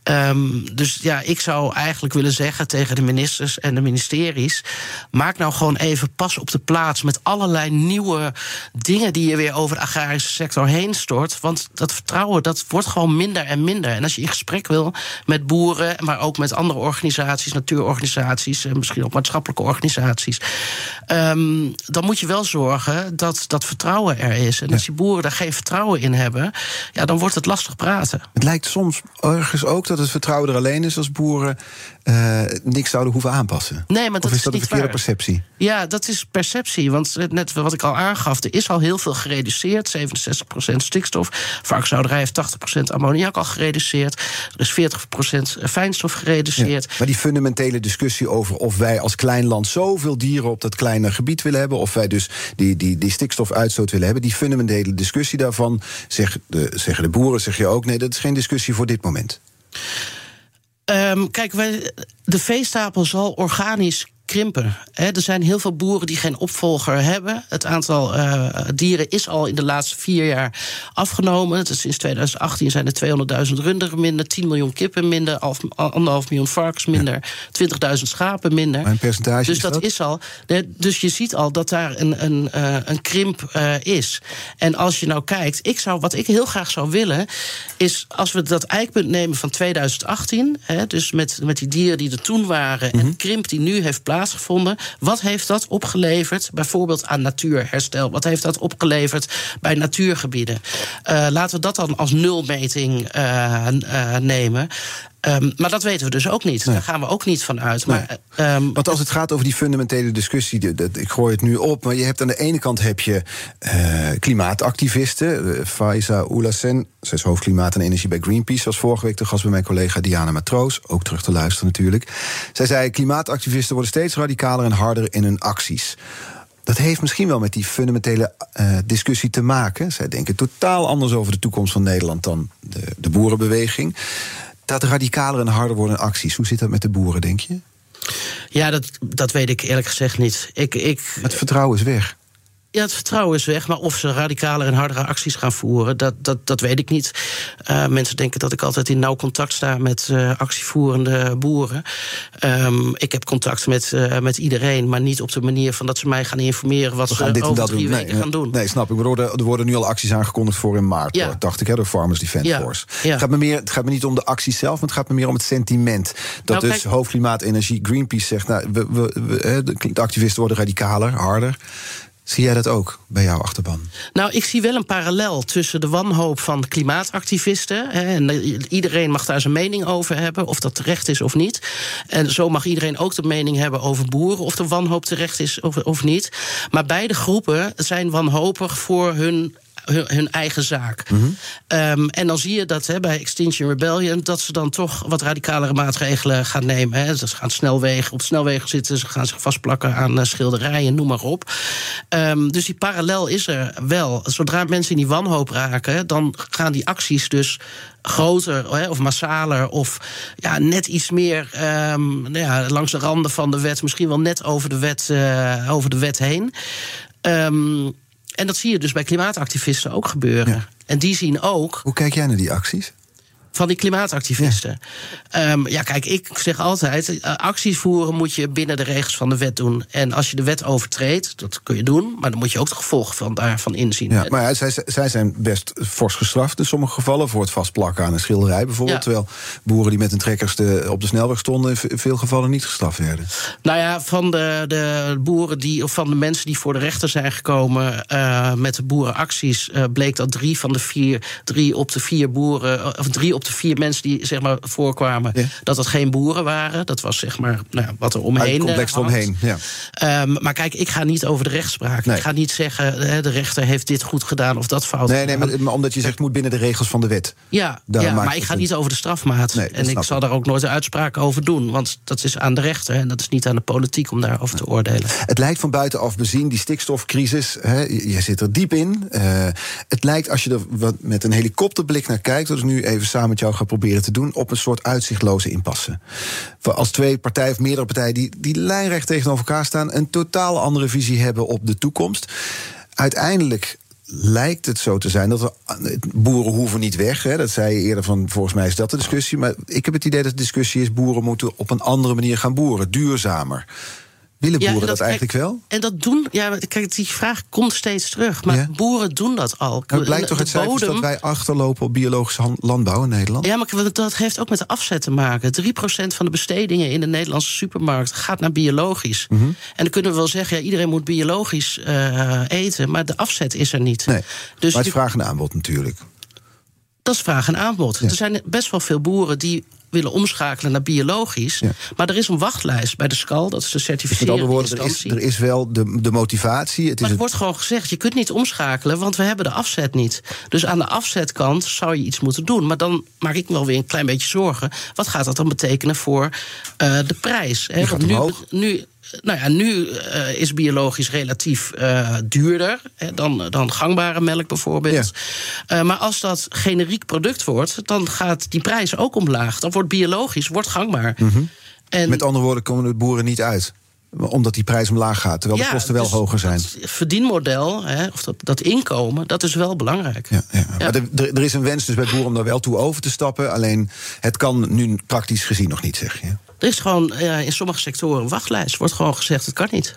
Um, dus ja, ik zou eigenlijk willen zeggen tegen de ministers en de ministeries: maak nou gewoon even pas op de plaats met allerlei nieuwe dingen die je weer over de agrarische sector heen stort. Want dat vertrouwen dat wordt gewoon minder en minder. En als je in gesprek wil met boeren, maar ook met andere organisaties, natuurorganisaties, en misschien ook maatschappelijke organisaties, um, dan moet je wel zorgen dat dat vertrouwen er is. En als die boeren daar geen vertrouwen in hebben, ja, dan wordt het lastig praten. Het lijkt soms ergens ook dat dat het vertrouwen er alleen is als boeren uh, niks zouden hoeven aanpassen? Nee, maar dat of is, dat een verkeerde perceptie? Ja, dat is perceptie. Want net wat ik al aangaf, er is al heel veel gereduceerd. 67% stikstof. Varkenshouderij heeft 80% ammoniak al gereduceerd. Er is 40% fijnstof gereduceerd. maar die fundamentele discussie over of wij als klein land zoveel dieren op dat kleine gebied willen hebben, of wij dus die, die, die stikstofuitstoot willen hebben, die fundamentele discussie daarvan, zeg de, zeggen de boeren, zeg je ook, nee, dat is geen discussie voor dit moment. Um, kijk, wij, de veestapel zal organisch krimpen. er zijn heel veel boeren die geen opvolger hebben. Het aantal uh, dieren is al in de laatste vier jaar afgenomen. Dus sinds 2018 zijn er 200.000 runderen minder, 10 miljoen kippen minder, 1,5 miljoen varkens minder, 20.000 schapen minder. Mijn percentage dus is dat, is al. Dus je ziet al dat daar een, een, uh, een krimp uh, is. En als je nou kijkt, ik zou, wat ik heel graag zou willen, is als we dat eikpunt nemen van 2018, hè, dus met, met die dieren die er toen waren, mm -hmm. en krimp die nu heeft plaatsgevonden Wat heeft dat opgeleverd, bijvoorbeeld aan natuurherstel? Wat heeft dat opgeleverd bij natuurgebieden? Uh, laten we dat dan als nulmeting uh, uh, nemen. Um, maar dat weten we dus ook niet. Nee. Daar gaan we ook niet van uit. Nee. Maar, um, Want als het gaat over die fundamentele discussie, de, de, ik gooi het nu op, maar je hebt aan de ene kant heb je uh, klimaatactivisten. Uh, Faiza Oulassen, zij is hoofdklimaat en energie bij Greenpeace, was vorige week de gast bij mijn collega Diana Matroos, ook terug te luisteren natuurlijk. Zij zei: klimaatactivisten worden steeds radicaler en harder in hun acties. Dat heeft misschien wel met die fundamentele uh, discussie te maken. Zij denken totaal anders over de toekomst van Nederland dan de, de boerenbeweging dat radicaler en harder worden acties. Hoe zit dat met de boeren, denk je? Ja, dat, dat weet ik eerlijk gezegd niet. Ik, ik, het vertrouwen is weg. Ja, het vertrouwen is weg. Maar of ze radicaler en hardere acties gaan voeren, dat, dat, dat weet ik niet. Uh, mensen denken dat ik altijd in nauw contact sta met uh, actievoerende boeren. Um, ik heb contact met, uh, met iedereen, maar niet op de manier van dat ze mij gaan informeren wat ze over drie doen. weken nee, gaan doen. Nee, snap ik. Er worden, er worden nu al acties aangekondigd voor in maart, ja. dacht ik, hè, door Farmers Defence ja. Force. Ja. Het, gaat me meer, het gaat me niet om de actie zelf, maar het gaat me meer om het sentiment. Dat nou, dus kijk, hoofdklimaat energie Greenpeace zegt, nou, we, we, we, de activisten worden radicaler, harder. Zie jij dat ook bij jouw achterban? Nou, ik zie wel een parallel tussen de wanhoop van klimaatactivisten. Hè, en iedereen mag daar zijn mening over hebben, of dat terecht is of niet. En zo mag iedereen ook de mening hebben over boeren, of de wanhoop terecht is of, of niet. Maar beide groepen zijn wanhopig voor hun hun, hun eigen zaak. Mm -hmm. um, en dan zie je dat hè, bij Extinction Rebellion... dat ze dan toch wat radicalere maatregelen gaan nemen. Hè. Ze gaan snelwegen, op snelwegen zitten, ze gaan zich vastplakken aan uh, schilderijen, noem maar op. Um, dus die parallel is er wel. Zodra mensen in die wanhoop raken, dan gaan die acties dus groter of massaler of ja, net iets meer um, nou ja, langs de randen van de wet, misschien wel net over de wet, uh, over de wet heen. Um, en dat zie je dus bij klimaatactivisten ook gebeuren. Ja. En die zien ook. Hoe kijk jij naar die acties? Van die klimaatactivisten. Ja. Um, ja, kijk, ik zeg altijd: uh, acties voeren moet je binnen de regels van de wet doen. En als je de wet overtreedt, dat kun je doen, maar dan moet je ook de gevolgen van daarvan inzien. Ja, maar ja, zij, zij zijn best fors gestraft in sommige gevallen voor het vastplakken aan een schilderij bijvoorbeeld. Ja. Terwijl boeren die met een trekkers de, op de snelweg stonden, in veel gevallen niet gestraft werden. Nou ja, van de, de boeren die, of van de mensen die voor de rechter zijn gekomen uh, met de boerenacties, uh, bleek dat drie van de vier, drie op de vier boeren, of drie op de vier mensen die zeg maar, voorkwamen, Ja. dat dat geen boeren waren. Dat was zeg maar nou, wat er omheen. Het eh, complex hangt. eromheen. Ja. Ehm, maar kijk, ik ga niet over de rechtspraak. Nee. Ik ga niet zeggen, hè, de rechter heeft dit goed gedaan of dat fout Nee, nee, gedaan. maar, maar omdat je zegt, moet binnen de regels van de wet. Ja, ja maar ik ga niet over de strafmaat. Nee, dat en ik zal daar ook nooit een uitspraak over doen. Want dat is aan de rechter en dat is niet aan de politiek om daarover te oordelen. Het lijkt van buitenaf bezien, die stikstofcrisis. Hè, je zit er diep in. Eh, het lijkt, als je er wat met een helikopterblik naar kijkt... wat ik nu even samen jou ga proberen te doen... op een soort uitzichtloze impasse. Als twee partijen of meerdere partijen die, die lijnrecht tegenover elkaar staan... een totaal andere visie hebben op de toekomst. Uiteindelijk lijkt het zo te zijn dat we, boeren hoeven niet weg. Hè, dat zei je eerder van, volgens mij is dat de discussie. Maar ik heb het idee dat de discussie is... boeren moeten op een andere manier gaan boeren, duurzamer. Willen boeren en dat, eigenlijk kijk, wel? En dat doen, ja, maar kijk, die vraag komt steeds terug. Maar Ja. boeren doen dat al. Nou, het blijkt toch uit cijfers dat wij achterlopen op biologische landbouw in Nederland? Ja, maar dat heeft ook met de afzet te maken. 3% van de bestedingen in de Nederlandse supermarkt gaat naar biologisch. Mhm. En dan kunnen we wel zeggen, ja, iedereen moet biologisch eh, eten, maar de afzet is er niet. Nee, Dus maar het vraag en aanbod natuurlijk. dat is vraag en aanbod. Ja. Er zijn best wel veel boeren die willen omschakelen naar biologisch. Ja. Maar er is een wachtlijst bij de SCAL, dat is de certificerende woorden, er is, er wel de, de motivatie. Het Maar het, wordt gewoon gezegd, je kunt niet omschakelen, want we hebben de afzet niet. Dus aan de afzetkant zou je iets moeten doen. Maar dan maak ik me wel weer een klein beetje zorgen. Wat gaat dat dan betekenen voor eh, de prijs? Hè? Want nu, nu, nou ja, nu eh, is biologisch relatief eh, duurder hè, dan, dan gangbare melk bijvoorbeeld. Eh, maar als dat generiek product wordt, dan gaat die prijs ook omlaag. Dan wordt biologisch, wordt gangbaar. En, Mhm. met andere woorden komen de boeren niet uit. Omdat die prijs omlaag gaat, terwijl de kosten wel dus hoger zijn. Dat verdienmodel, hè, of dat, dat inkomen, dat is wel belangrijk. Ja, ja. Maar er is een wens dus bij boeren om daar wel toe over te stappen. Alleen het kan nu praktisch gezien nog niet, zeg je. Er is gewoon eh, in sommige sectoren een wachtlijst. Wordt gewoon gezegd, het kan niet.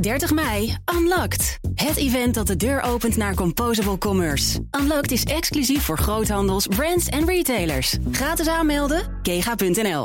30 mei, Unlocked. Het event dat de deur opent naar Composable Commerce. Unlocked is exclusief voor groothandels, brands en retailers. Gratis aanmelden, kega.nl.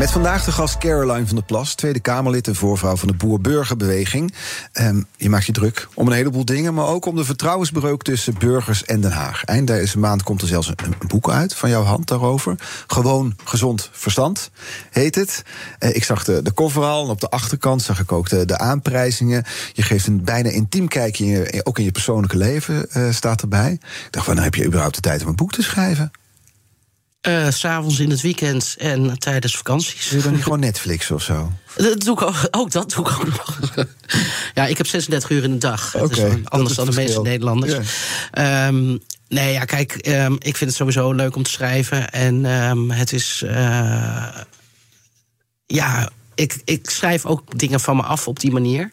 Met vandaag de gast Caroline van der Plas, Tweede Kamerlid en voorvrouw van de Boer-Burgerbeweging. Ehm, je maakt je druk om een heleboel dingen, maar ook om de vertrouwensbreuk tussen burgers en Den Haag. Eind deze maand komt er zelfs een, boek uit van jouw hand daarover. Gewoon gezond verstand heet het. Eh, ik zag de, de cover al en op de achterkant zag ik ook de, de aanprijzingen. Je geeft een bijna intiem kijkje, ook in je persoonlijke leven eh, staat erbij. Ik dacht, wanneer heb je überhaupt de tijd om een boek te schrijven? Eh, S'avonds in het weekend en tijdens vakanties. Doe je dan niet gewoon Netflix of zo? Dat doe ik ook, ook dat doe ik ook nog. ja, ik heb 36 uur in de dag. Dat is anders dan de meeste. Nederlanders. Ehm, nee, ja, kijk, ehm, ik vind het sowieso leuk om te schrijven. En ehm, het is. eh, ja, ik, ik schrijf ook dingen van me af op die manier.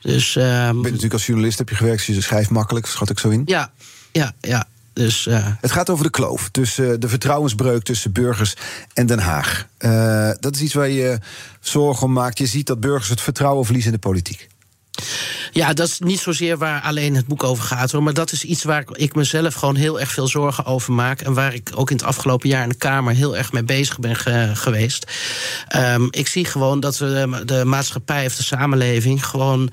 Dus. Je bent natuurlijk als journalist heb je gewerkt, dus je schrijft makkelijk, schat ik zo in. ja, ja, ja. Dus. eh, Het gaat over de kloof, tussen eh, de vertrouwensbreuk tussen burgers en Den Haag. Eh, dat is iets waar je zorgen om maakt. Je ziet dat burgers het vertrouwen verliezen in de politiek. Ja, dat is niet zozeer waar alleen het boek over gaat hoor. Maar dat is iets waar ik mezelf gewoon heel erg veel zorgen over maak. En waar ik ook in het afgelopen jaar in de Kamer heel erg mee bezig ben ge- geweest. Ehm, ik zie gewoon dat we de maatschappij of de samenleving gewoon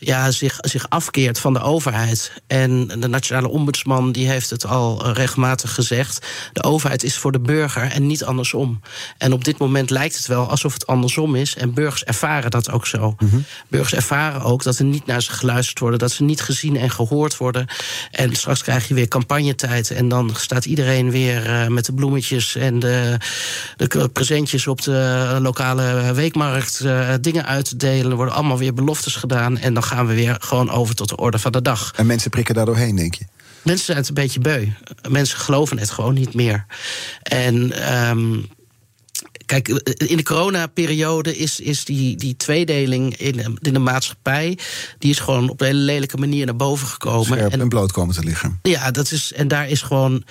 ja, zich, zich afkeert van de overheid. En de nationale ombudsman die heeft het al regelmatig gezegd. De overheid is voor de burger en niet andersom. En op dit moment lijkt het wel alsof het andersom is. En burgers ervaren dat ook zo. Burgers ervaren ook dat er niet naar ze geluisterd wordt. Dat ze niet gezien en gehoord worden. En straks krijg je weer campagnetijd. En dan staat iedereen weer eh, met de bloemetjes en de, de presentjes op de lokale weekmarkt eh, dingen uit te delen. Er worden allemaal weer beloftes gedaan. En dan gaan we weer gewoon over tot de orde van de dag. En mensen prikken daar doorheen, denk je. Mensen zijn het een beetje beu. Mensen geloven het gewoon niet meer. En ehm, kijk, in de coronaperiode is, is die, die tweedeling in, in de maatschappij. die is gewoon op een hele lelijke manier naar boven gekomen. Scherp en, bloot komen te liggen. Ja, dat is, en daar is gewoon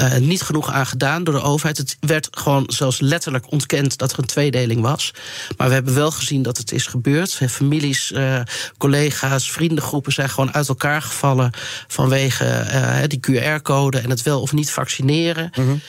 uh, niet genoeg aan gedaan door de overheid. Het werd gewoon zelfs letterlijk ontkend dat er een tweedeling was. Maar we hebben wel gezien dat het is gebeurd. Families, uh, collega's, vriendengroepen zijn gewoon uit elkaar gevallen vanwege uh, die QR-code en het wel of niet vaccineren. Mm -hmm.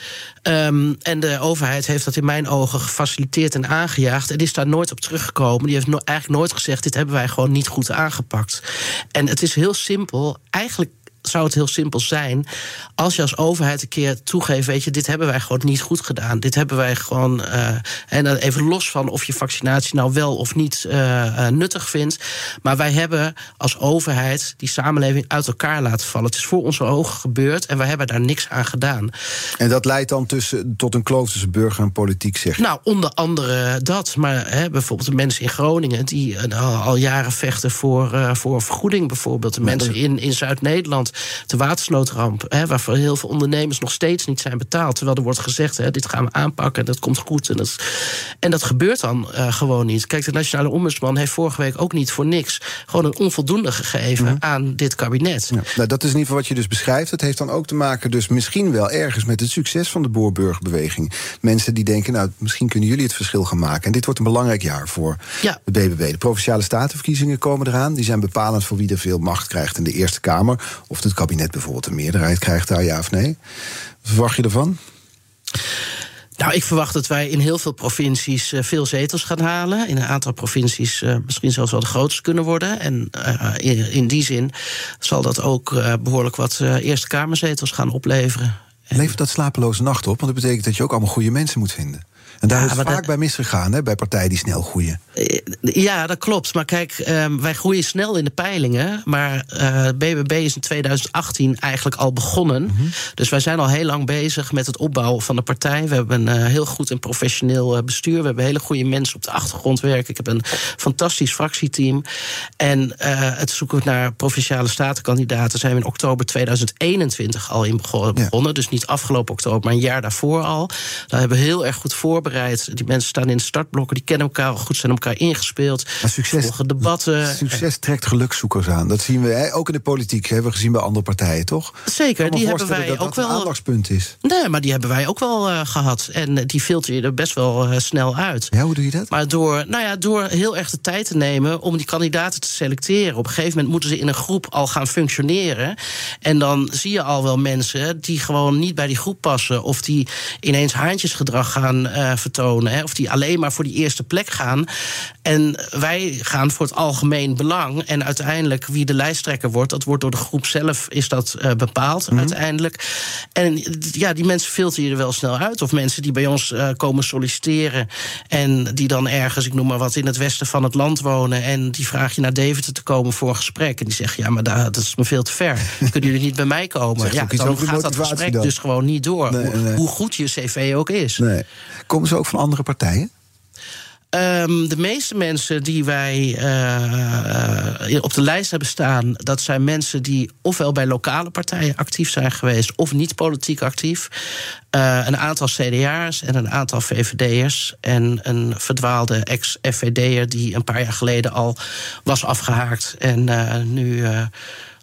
um, en de overheid heeft dat in mijn ogen gefaciliteerd en aangejaagd. En is daar nooit op teruggekomen. Die heeft no eigenlijk nooit gezegd: dit hebben wij gewoon niet goed aangepakt. En het is heel simpel. Eigenlijk zou het heel simpel zijn. Als je als overheid een keer toegeeft, weet je, dit hebben wij gewoon niet goed gedaan. Dit hebben wij gewoon. Uh, en even los van of je vaccinatie nou wel of niet uh, uh, nuttig vindt. Maar wij hebben als overheid die samenleving uit elkaar laten vallen. Het is voor onze ogen gebeurd en wij hebben daar niks aan gedaan. En dat leidt dan tussen, tot een kloof tussen burger en politiek, zeg je? Nou, onder andere dat. Maar hè, bijvoorbeeld de mensen in Groningen die al, al jaren vechten voor, voor vergoeding, bijvoorbeeld. De mensen in, in Zuid-Nederland de watersnoodramp, hè, waarvoor heel veel ondernemers nog steeds niet zijn betaald. Terwijl er wordt gezegd: hè, dit gaan we aanpakken en dat komt goed. En dat, en dat gebeurt dan uh, gewoon niet. Kijk, de Nationale Ombudsman heeft vorige week ook niet voor niks gewoon een onvoldoende gegeven mm-hmm. aan dit kabinet. Ja, nou, dat is in ieder geval wat je dus beschrijft. Het heeft dan ook te maken, dus misschien wel ergens met het succes van de boerburgerbeweging. Mensen die denken: nou, misschien kunnen jullie het verschil gaan maken. En dit wordt een belangrijk jaar voor ja. de BBB. De provinciale statenverkiezingen komen eraan. Die zijn bepalend voor wie er veel macht krijgt in de Eerste Kamer. Of het kabinet bijvoorbeeld een meerderheid krijgt daar, ja of nee. Wat verwacht je ervan? Nou, ik verwacht dat wij in heel veel provincies uh, veel zetels gaan halen. In een aantal provincies uh, misschien zelfs wel de grootste kunnen worden. En uh, in, in, die zin zal dat ook behoorlijk wat Eerste Kamerzetels gaan opleveren. Levert dat slapeloze nacht op? Want dat betekent dat je ook allemaal goede mensen moet vinden. En daar ja, is het vaak dat... bij misgegaan, hè, bij partijen die snel groeien. Ja, dat klopt. Maar kijk, um, wij groeien snel in de peilingen. Maar uh, BBB is in 2018 eigenlijk al begonnen. Mm -hmm. Dus wij zijn al heel lang bezig met het opbouwen van de partij. We hebben een uh, heel goed en professioneel uh, bestuur. We hebben hele goede mensen op de achtergrond werken. Ik heb een fantastisch fractieteam. En het zoeken naar provinciale statenkandidaten zijn we in oktober 2021 al in begonnen. Ja. Dus niet afgelopen oktober, maar een jaar daarvoor al. Daar hebben we heel erg goed voorbereid. Die mensen staan in de startblokken, die kennen elkaar al goed, zijn elkaar ingespeeld. Maar succes, debatten. Succes trekt gelukzoekers aan. Dat zien we hè, ook in de politiek, hebben we gezien bij andere partijen, toch? Zeker, die hebben wij dat ook dat wel. een aandachtspunt is. Nee, maar die hebben wij ook wel uh, gehad. En die filter je er best wel uh, snel uit. Ja, hoe doe je dat? Maar door, nou ja, door heel erg de tijd te nemen om die kandidaten te selecteren. Op een gegeven moment moeten ze in een groep al gaan functioneren. En dan zie je al wel mensen die gewoon niet bij die groep passen. Of die ineens haantjesgedrag gaan uh, vertonen. Hè, of die alleen maar voor die eerste plek gaan. En wij gaan voor het algemeen belang. En uiteindelijk wie de lijsttrekker wordt, dat wordt door de groep zelf is dat uh, bepaald mm-hmm. uiteindelijk. En ja, die mensen filter je er wel snel uit. Of mensen die bij ons uh, komen solliciteren. En die dan ergens, ik noem maar wat, in het westen van het land wonen. En die vraag je naar Deventer te komen voor een gesprek. En die zeggen, ja, maar daar, dat is me veel te ver. Kunnen jullie niet bij mij komen? Ja, dan gaat dat gesprek dan. dus gewoon niet door. Nee, hoe, hoe, goed je cv ook is. Nee. Komen ze ook van andere partijen? Um, de meeste mensen die wij uh, op de lijst hebben staan, dat zijn mensen die ofwel bij lokale partijen actief zijn geweest, of niet politiek actief. Uh, een aantal CDA's en een aantal VVD'ers. En een verdwaalde ex-FVD'er die een paar jaar geleden al was afgehaakt en nu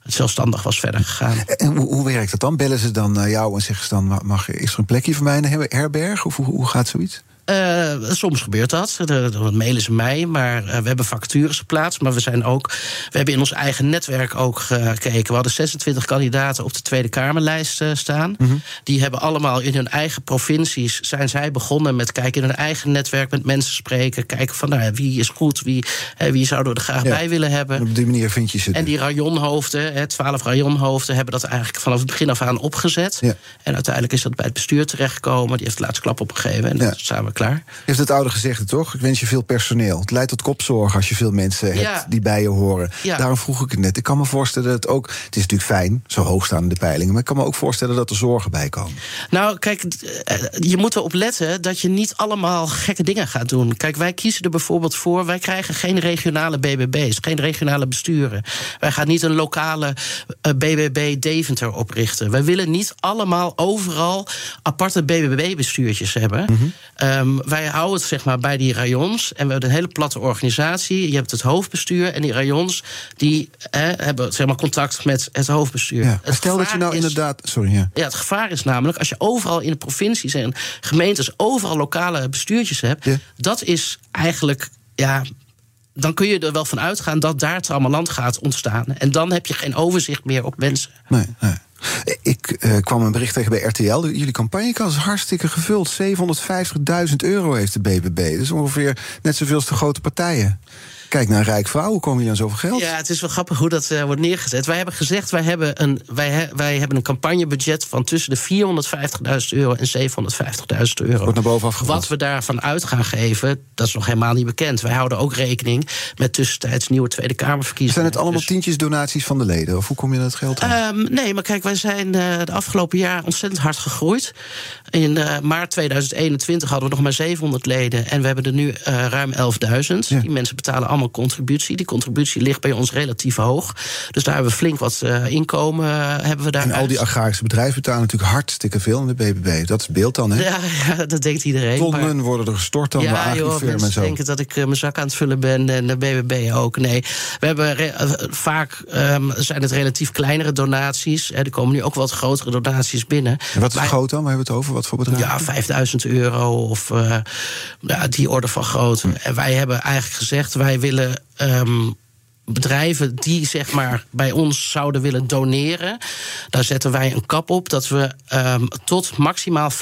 zelfstandig was verder gegaan. Hoe, hoe, werkt dat dan? Bellen ze dan jou en zeggen ze dan: mag, is er een plekje voor mij in de herberg? Of hoe, hoe gaat zoiets? Uh, soms gebeurt dat. Dan mailen ze mij. Maar uh, we hebben vacatures geplaatst. Maar we zijn ook. We hebben in ons eigen netwerk ook gekeken. We hadden 26 kandidaten op de Tweede Kamerlijst uh, staan. Mm -hmm. Die hebben allemaal in hun eigen provincies. zijn zij begonnen met kijken in hun eigen netwerk. met mensen spreken. Kijken van nou, wie is goed. Wie, wie zouden we er graag ja. bij willen hebben. En op die manier vind je ze. En die rajonhoofden, 12 rajonhoofden. hebben dat eigenlijk vanaf het begin af aan opgezet. Ja. En uiteindelijk is dat bij het bestuur terechtgekomen. Die heeft de laatste klap opgegeven. En ja. dat samen klaar. Heeft het oude gezegde toch? Ik wens je veel personeel. Het leidt tot kopzorg als je veel mensen hebt die bij je horen. Ja. Daarom vroeg ik het net. Ik kan me voorstellen dat het ook. Het is natuurlijk fijn, zo hoog staan de peilingen. Maar ik kan me ook voorstellen dat er zorgen bij komen. Nou, kijk, je moet erop letten dat je niet allemaal gekke dingen gaat doen. Kijk, wij kiezen er bijvoorbeeld voor. Wij krijgen geen regionale BBB's, geen regionale besturen. Wij gaan niet een lokale BBB Deventer oprichten. Wij willen niet allemaal overal aparte BBB-bestuurtjes hebben. Mm -hmm. Ehm, wij houden het zeg maar bij die rayons. En we hebben een hele platte organisatie. Je hebt het hoofdbestuur en die rayons die hebben zeg maar, contact met het hoofdbestuur. Ja. Stel dat je nou inderdaad. Sorry. Ja. ja, het gevaar is namelijk als je overal in de provincies en gemeentes overal lokale bestuurtjes hebt, dat is eigenlijk ja, dan kun je er wel van uitgaan dat daar het allemaal land gaat ontstaan. En dan heb je geen overzicht meer op mensen. Nee, nee. Ik uh, kwam een bericht tegen bij RTL. Jullie campagnekans is hartstikke gevuld. 750.000 euro heeft de BBB. Dus ongeveer net zoveel als de grote partijen. Kijk naar rijk vrouw, hoe kom je aan zoveel geld? Ja, het is wel grappig hoe dat uh, wordt neergezet. Wij hebben gezegd, wij hebben een, wij, wij hebben een campagnebudget van tussen de 450.000 euro en 750.000 euro. Wordt naar boven. Wat we daarvan uit gaan geven, dat is nog helemaal niet bekend. Wij houden ook rekening met tussentijds nieuwe Tweede Kamerverkiezingen. Zijn het allemaal dus... tientjes donaties van de leden? Of hoe kom je aan het geld aan? Um, nee, maar kijk, wij zijn uh, de afgelopen jaar ontzettend hard gegroeid. In uh, maart 2021 hadden we nog maar 700 leden. En we hebben er nu ruim 11.000. Ja. Die mensen betalen allemaal contributie. Die contributie ligt bij ons relatief hoog. Dus daar hebben we flink wat uh, inkomen. Uh, hebben we daar en al die agrarische bedrijven betalen natuurlijk hartstikke veel in de BBB. Dat is beeld dan, hè? Ja, ja dat denkt iedereen. Tonnen maar... worden er gestort dan ja, de joh, en zo. denken dat ik uh, mijn zak aan het vullen ben en de BBB ook. Nee, we hebben vaak um, zijn het relatief kleinere donaties. er komen nu ook wat grotere donaties binnen. En wat is groot dan? Waar hebben we het over? Wat voor bedrag? Ja, 5000 euro of ja, die orde van groot. Hm. En wij hebben eigenlijk gezegd, wij willen willen. Um, bedrijven die zeg maar bij ons zouden willen doneren, daar zetten wij een kap op dat we um, tot maximaal 50.000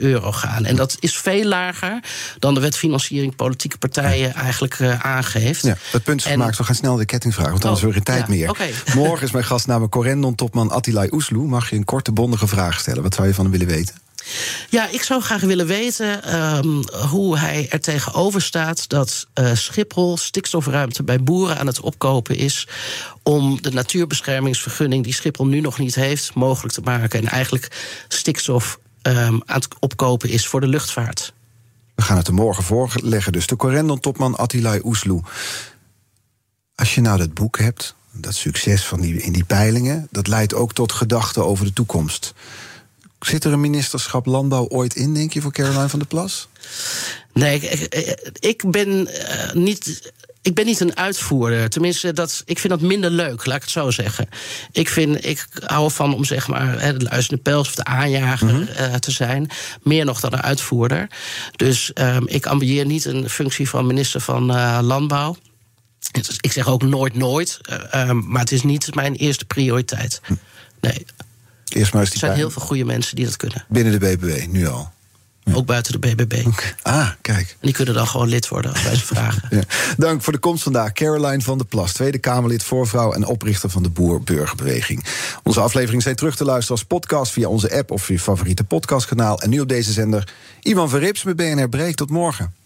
euro gaan. En dat is veel lager dan de wet financiering politieke partijen eigenlijk uh, aangeeft. Ja, het punt is en... gemaakt. We gaan snel de ketting vragen, want anders oh, geen tijd ja, meer. Okay. Morgen is mijn gast namelijk Corendon-topman Attilai Oesloe. Mag je een korte, bondige vraag stellen? Wat zou je van hem willen weten? Ja, ik zou graag willen weten um, hoe hij er tegenover staat dat uh, Schiphol stikstofruimte bij boeren aan het opkopen is. om de natuurbeschermingsvergunning die Schiphol nu nog niet heeft mogelijk te maken. En eigenlijk stikstof um, aan het opkopen is voor de luchtvaart. We gaan het er morgen voorleggen. Dus de Corendon-topman Attilai Oesloe. Als je nou dat boek hebt, dat succes van die, in die peilingen, dat leidt ook tot gedachten over de toekomst. Zit er een ministerschap landbouw ooit in, denk je, voor Caroline van der Plas? Nee, ik, ik ben uh, niet ik ben niet een uitvoerder. Tenminste, dat, ik vind dat minder leuk, laat ik het zo zeggen. Ik, vind, ik hou ervan om zeg maar de luisterende pels of de aanjager mm -hmm. uh, te zijn. Meer nog dan een uitvoerder. Dus um, ik ambieer niet een functie van minister van uh, Landbouw. Ik zeg ook nooit, nooit. Uh, um, maar het is niet mijn eerste prioriteit. Nee. Eerst maar eens er zijn heel veel goede mensen die dat kunnen. Binnen de BBB, nu al. Ja. Ook buiten de BBB. Okay. Ah, kijk. En die kunnen dan gewoon lid worden als wij ze vragen. ja. Dank voor de komst vandaag. Caroline van der Plas, Tweede Kamerlid, voorvrouw en oprichter van de Boer-Burgerbeweging. Onze afleveringen zijn terug te luisteren als podcast via onze app of je favoriete podcastkanaal. En nu op deze zender Ivan Verrips met BNR Breek. Tot morgen.